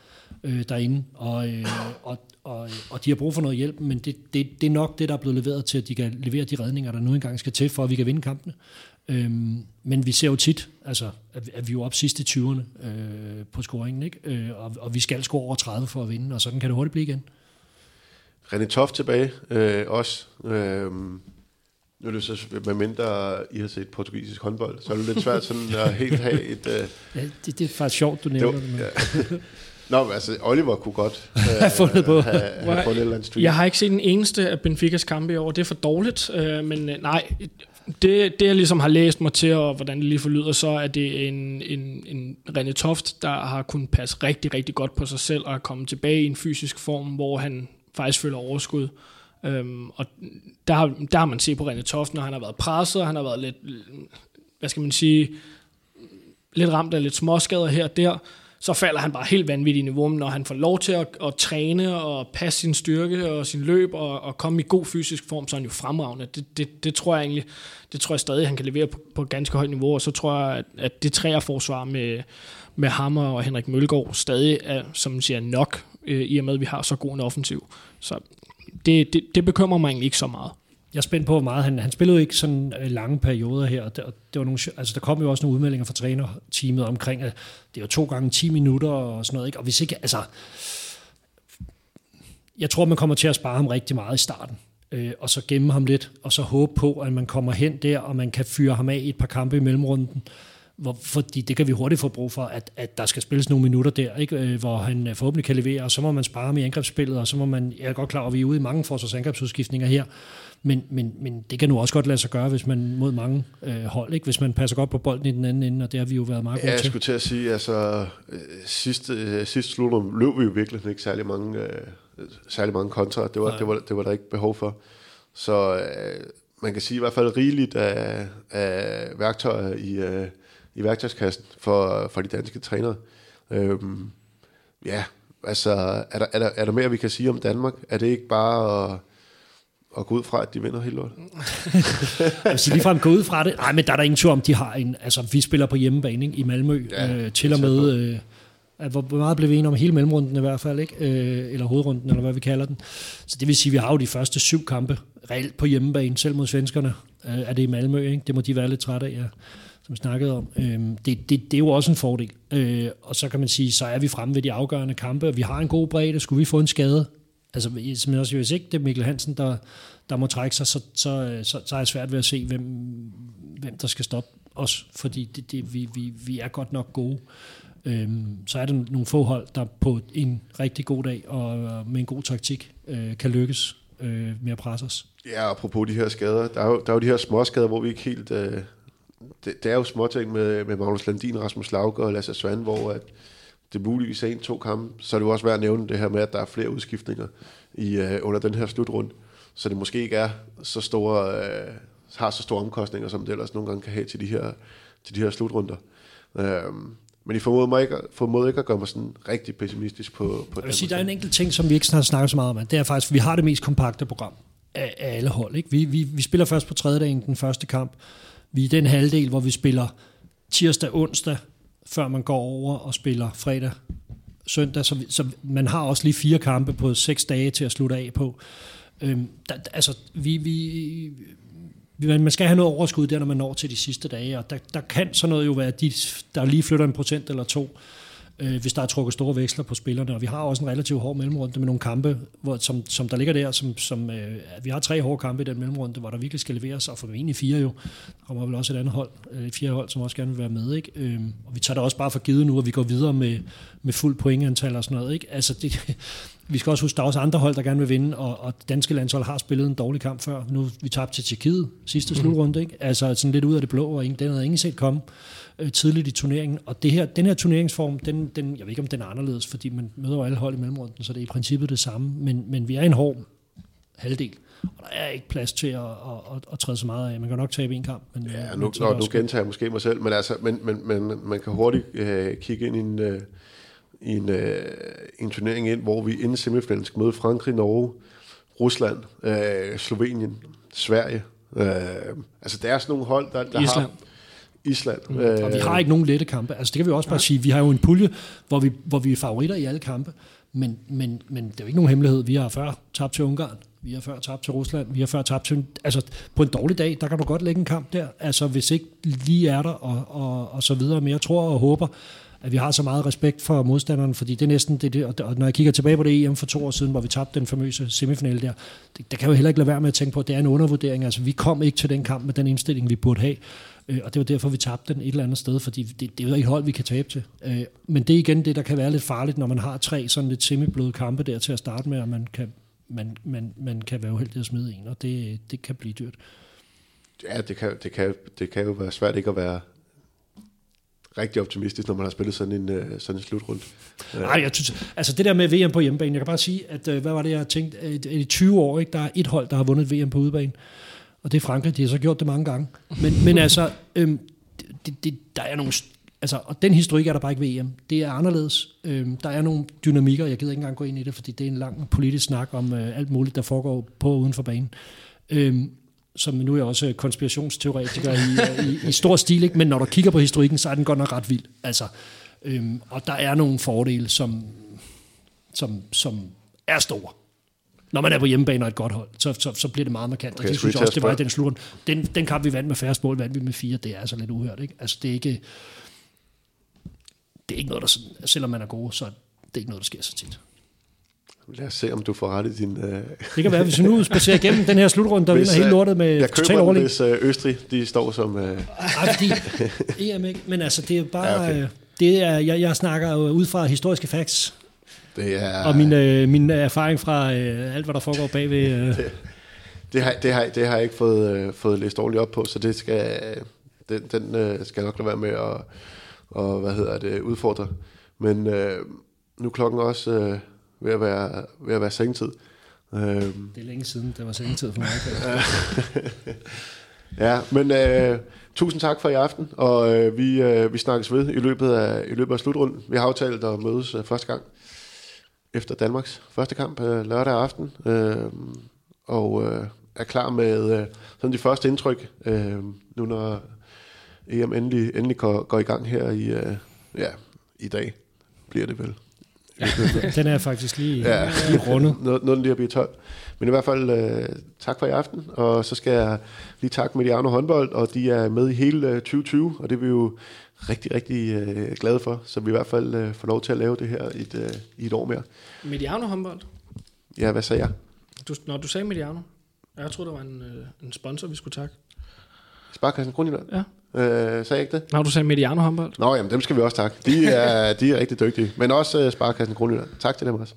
øh, derinde, og, øh, og, og, og de har brug for noget hjælp, men det, det, det er nok det, der er blevet leveret til, at de kan levere de redninger, der nu engang skal til, for at vi kan vinde kampene. Øhm, men vi ser jo tit, altså, at, at vi er jo op sidst i 20'erne øh, på scoringen, ikke? Øh, og, og vi skal score over 30 for at vinde, og sådan kan det hurtigt blive igen. René Toft tilbage øh, også. Øh, nu er det så, med mindre I har set portugisisk håndbold, så er det lidt svært sådan at helt have et... Uh... Ja, det, det er faktisk sjovt, du nævner det. det ja. [laughs] Nå, men altså, Oliver kunne godt uh, [laughs] have fundet på. Have, have fundet et eller andet Jeg har ikke set den eneste af Benficas kampe i år. Det er for dårligt, uh, men uh, nej, det, det jeg ligesom har læst mig til, og hvordan det lige forlyder, så er det en, en, en René Toft, der har kunnet passe rigtig, rigtig godt på sig selv, og er kommet tilbage i en fysisk form, hvor han faktisk føler overskud. Øhm, og der har, der har man set på René Toft, når han har været presset, han har været lidt, hvad skal man sige, lidt ramt af lidt småskader her og der, så falder han bare helt vanvittigt i niveau, når han får lov til at, at træne og passe sin styrke og sin løb og, og komme i god fysisk form, så er han jo fremragende. Det, det, det tror jeg egentlig, det tror jeg stadig, han kan levere på, på ganske højt niveau, og så tror jeg, at, at det træerforsvar med, med Hammer og Henrik Mølgaard stadig er, som man siger, nok, øh, i og med, at vi har så god en offensiv. Så det, det, det bekymrer mig egentlig ikke så meget. Jeg er spændt på, hvor meget han, han spillede ikke sådan øh, lange perioder her. Og det, det var nogle, altså, der kom jo også nogle udmeldinger fra trænerteamet omkring, at det var to gange 10 minutter og sådan noget. Ikke? Og hvis ikke, altså, jeg tror, man kommer til at spare ham rigtig meget i starten. Øh, og så gemme ham lidt, og så håbe på, at man kommer hen der, og man kan fyre ham af i et par kampe i mellemrunden. Hvor, fordi det kan vi hurtigt få brug for, at, at der skal spilles nogle minutter der, ikke? Øh, hvor han øh, forhåbentlig kan levere, og så må man spare ham i angrebsspillet, og så må man, jeg er godt klar over, at vi er ude i mange forsvarsangrebsudskiftninger her, men, men, men det kan nu også godt lade sig gøre, hvis man mod mange øh, hold, ikke? hvis man passer godt på bolden i den anden ende, og det har vi jo været meget gode ja, til. jeg skulle til at sige, altså øh, sidste, øh, sidste slutrum løb vi jo virkelig ikke særlig mange, øh, særlig mange kontra. Det var, det, var, det var der ikke behov for. Så øh, man kan sige i hvert fald rigeligt af, af værktøjer i, øh, i værktøjskassen for, for de danske trænere. Øhm, ja, altså er der, er, der, er der mere, vi kan sige om Danmark? Er det ikke bare at at gå ud fra, at de vinder helt lort? [laughs] altså ligefrem gå ud fra det. Nej, men der er der ingen tvivl om, de har en... Altså, vi spiller på hjemmebane ikke, i Malmø, ja, øh, til og med... Øh, at hvor meget blev vi enige om hele mellemrunden i hvert fald, ikke? Øh, eller hovedrunden, eller hvad vi kalder den. Så det vil sige, at vi har jo de første syv kampe reelt på hjemmebane, selv mod svenskerne. Øh, er det i Malmø, ikke? Det må de være lidt trætte af, ja, som vi snakkede om. Øh, det, det, det er jo også en fordel. Øh, og så kan man sige, så er vi fremme ved de afgørende kampe, og vi har en god bredde. Skulle vi få en skade, altså som jeg også, hvis ikke det er Mikkel Hansen, der, der må trække sig, så, så, øh, så, så er jeg svært ved at se, hvem, hvem der skal stoppe os, fordi det, det, vi, vi, vi er godt nok gode. Øhm, så er der nogle få hold, der på en rigtig god dag og med en god taktik øh, kan lykkes øh, med at presse os. Ja, apropos de her skader, der er jo, der er jo de her små skader, hvor vi ikke helt... Øh, det, det er jo småting med, med Magnus Landin, Rasmus Lauke og Lasse Svand, hvor at, det muligvis er en-to kampe, så er det jo også værd at nævne det her med, at der er flere udskiftninger i, øh, under den her slutrunde, så det måske ikke er så store, øh, har så store omkostninger, som det ellers nogle gange kan have til de her, til de her slutrunder. Øh, men I formoder, mig ikke, formoder ikke at gøre mig sådan rigtig pessimistisk på, på Jeg vil sige, der er en enkelt ting, som vi ikke har snakket så meget om, det er faktisk, at vi har det mest kompakte program af, af alle hold. Ikke? Vi, vi, vi spiller først på tredje dagen den første kamp. Vi er den halvdel, hvor vi spiller tirsdag, onsdag, før man går over og spiller fredag, søndag. Så, så man har også lige fire kampe på seks dage til at slutte af på. Øhm, der, altså, vi, vi, man skal have noget overskud der, når man når til de sidste dage, og der, der kan sådan noget jo være, at de, der lige flytter en procent eller to, øh, hvis der er trukket store veksler på spillerne. Og vi har også en relativt hård mellemrunde med nogle kampe, hvor, som, som der ligger der. Som, som, øh, vi har tre hårde kampe i den mellemrunde, hvor der virkelig skal leveres, og formentlig fire jo. Der kommer vel også et andet hold, øh, et fjerde hold, som også gerne vil være med. Ikke? Øh, og vi tager det også bare for givet nu, at vi går videre med, med fuld pointantal og sådan noget. Ikke? Altså det, [laughs] vi skal også huske, der er også andre hold, der gerne vil vinde, og, og danske landshold har spillet en dårlig kamp før. Nu vi tabte til Tjekkiet sidste mm. slutrunde, ikke? Altså sådan lidt ud af det blå, og ingen, den havde ingen set komme øh, tidligt i turneringen. Og det her, den her turneringsform, den, den, jeg ved ikke, om den er anderledes, fordi man møder jo alle hold i mellemrunden, så det er i princippet det samme. Men, men vi er en hård halvdel. Og der er ikke plads til at, at, at, at træde så meget af. Man kan nok tabe en kamp. Men, ja, nu, nu, nu gentager jeg måske mig selv, men, altså, men, men, men man kan hurtigt øh, kigge ind i en, øh, i en, øh, en turnering ind, hvor vi inden semifinalen skal møde Frankrig, Norge, Rusland, øh, Slovenien, Sverige. Øh, altså, der er sådan nogle hold, der, der Island. har... Island. Mm. Og vi har ikke nogen lette kampe. Altså det kan vi også bare sige. Vi har jo en pulje, hvor vi, hvor vi er favoritter i alle kampe. Men, men, men det er jo ikke nogen hemmelighed. Vi har før tabt til Ungarn. Vi har før tabt til Rusland. Vi har før tabt til... Altså på en dårlig dag, der kan du godt lægge en kamp der. Altså hvis ikke lige er der og, og, og så videre. Men jeg tror og håber, at vi har så meget respekt for modstanderen, fordi det er næsten det, det og når jeg kigger tilbage på det EM for to år siden, hvor vi tabte den famøse semifinale der, det, der kan jo heller ikke lade være med at tænke på, at det er en undervurdering. Altså vi kom ikke til den kamp med den indstilling, vi burde have. Øh, og det var derfor, vi tabte den et eller andet sted, fordi det, det er jo ikke hold, vi kan tabe til. Øh, men det er igen det, der kan være lidt farligt, når man har tre sådan lidt semibløde kampe der til at starte med, og man kan, man, man, man kan være uheldig at smide en, og det, det kan blive dyrt. Ja, det kan, det, kan, det kan jo være svært ikke at være rigtig optimistisk, når man har spillet sådan en, uh, sådan en slutrunde. Nej, jeg synes, altså det der med VM på hjemmebane, jeg kan bare sige, at uh, hvad var det, jeg har tænkt, at i 20 år, ikke, der er et hold, der har vundet VM på udebane, og det er Frankrig, de har så gjort det mange gange. Men, men altså, øhm, det, det, der er nogle, altså, og den historik er der bare ikke ved EM. Det er anderledes. Øhm, der er nogle dynamikker, jeg gider ikke engang gå ind i det, fordi det er en lang politisk snak om øh, alt muligt, der foregår på og uden for banen. Øhm, som nu er jeg også konspirationsteoretiker i, øh, i, i stor stil, ikke? men når du kigger på historikken, så er den godt nok ret vild. Altså, øhm, og der er nogle fordele, som, som, som er store når man er på hjemmebane og et godt hold, så, så, så bliver det meget markant. Okay, og det synes jeg også, det var i den slutrunde. Den, den kamp, vi vandt med færre mål, vandt vi med fire. Det er altså lidt uhørt. Ikke? Altså, det er ikke, det er ikke noget, der sådan, selvom man er god, så er det ikke noget, der sker så tit. Lad os se, om du får ret i din... Øh, Det kan være, hvis vi nu spacerer igennem den her slutrunde, der Hvis, vinder hele øh, lortet med jeg total køber den, overlæg. hvis øh, Østrig de står som... Øh, Nej, fordi [laughs] EM ikke, men altså, det er bare... Ja, okay. det er, jeg, jeg snakker jo ud fra historiske facts, det er... og min, øh, min erfaring fra øh, alt, hvad der foregår bagved. Øh, [laughs] Det har, det har, det har jeg ikke fået, øh, fået læst ordentligt op på, så det skal, den, den øh, skal jeg nok lade være med at og, hvad hedder det, udfordre. Men øh, nu er klokken også øh, ved, at være, ved at være sengetid. Øh, det er længe siden, det var sengetid for mig. [laughs] ja, men øh, tusind tak for i aften, og øh, vi, øh, vi snakkes ved i løbet af, i løbet af slutrunden. Vi har aftalt at mødes øh, første gang efter Danmarks første kamp øh, lørdag aften, øh, og øh, er klar med øh, sådan de første indtryk, øh, nu når EM endelig, endelig går, går i gang her i, øh, ja, i dag, bliver det vel. Den er faktisk lige, Ja. ja. lige rundet. Noget, noget lige at blive 12. Men i hvert fald øh, tak for i aften, og så skal jeg lige takke Mediano håndbold, og de er med i hele øh, 2020, og det er vi jo rigtig, rigtig øh, glade for, så vi i hvert fald øh, får lov til at lave det her i et, øh, i et år mere. Mediano håndbold. Ja, hvad sagde jeg? Du, når du sagde Mediano, jeg troede, der var en, øh, en sponsor, vi skulle takke. Sparkassen Grundjylland? Ja. Øh, sagde jeg ikke det? Når du sagde Mediano håndbold. Nå, jamen dem skal vi også takke. De er, de er rigtig dygtige, men også øh, Sparkassen Grundjylland. Tak til dem også.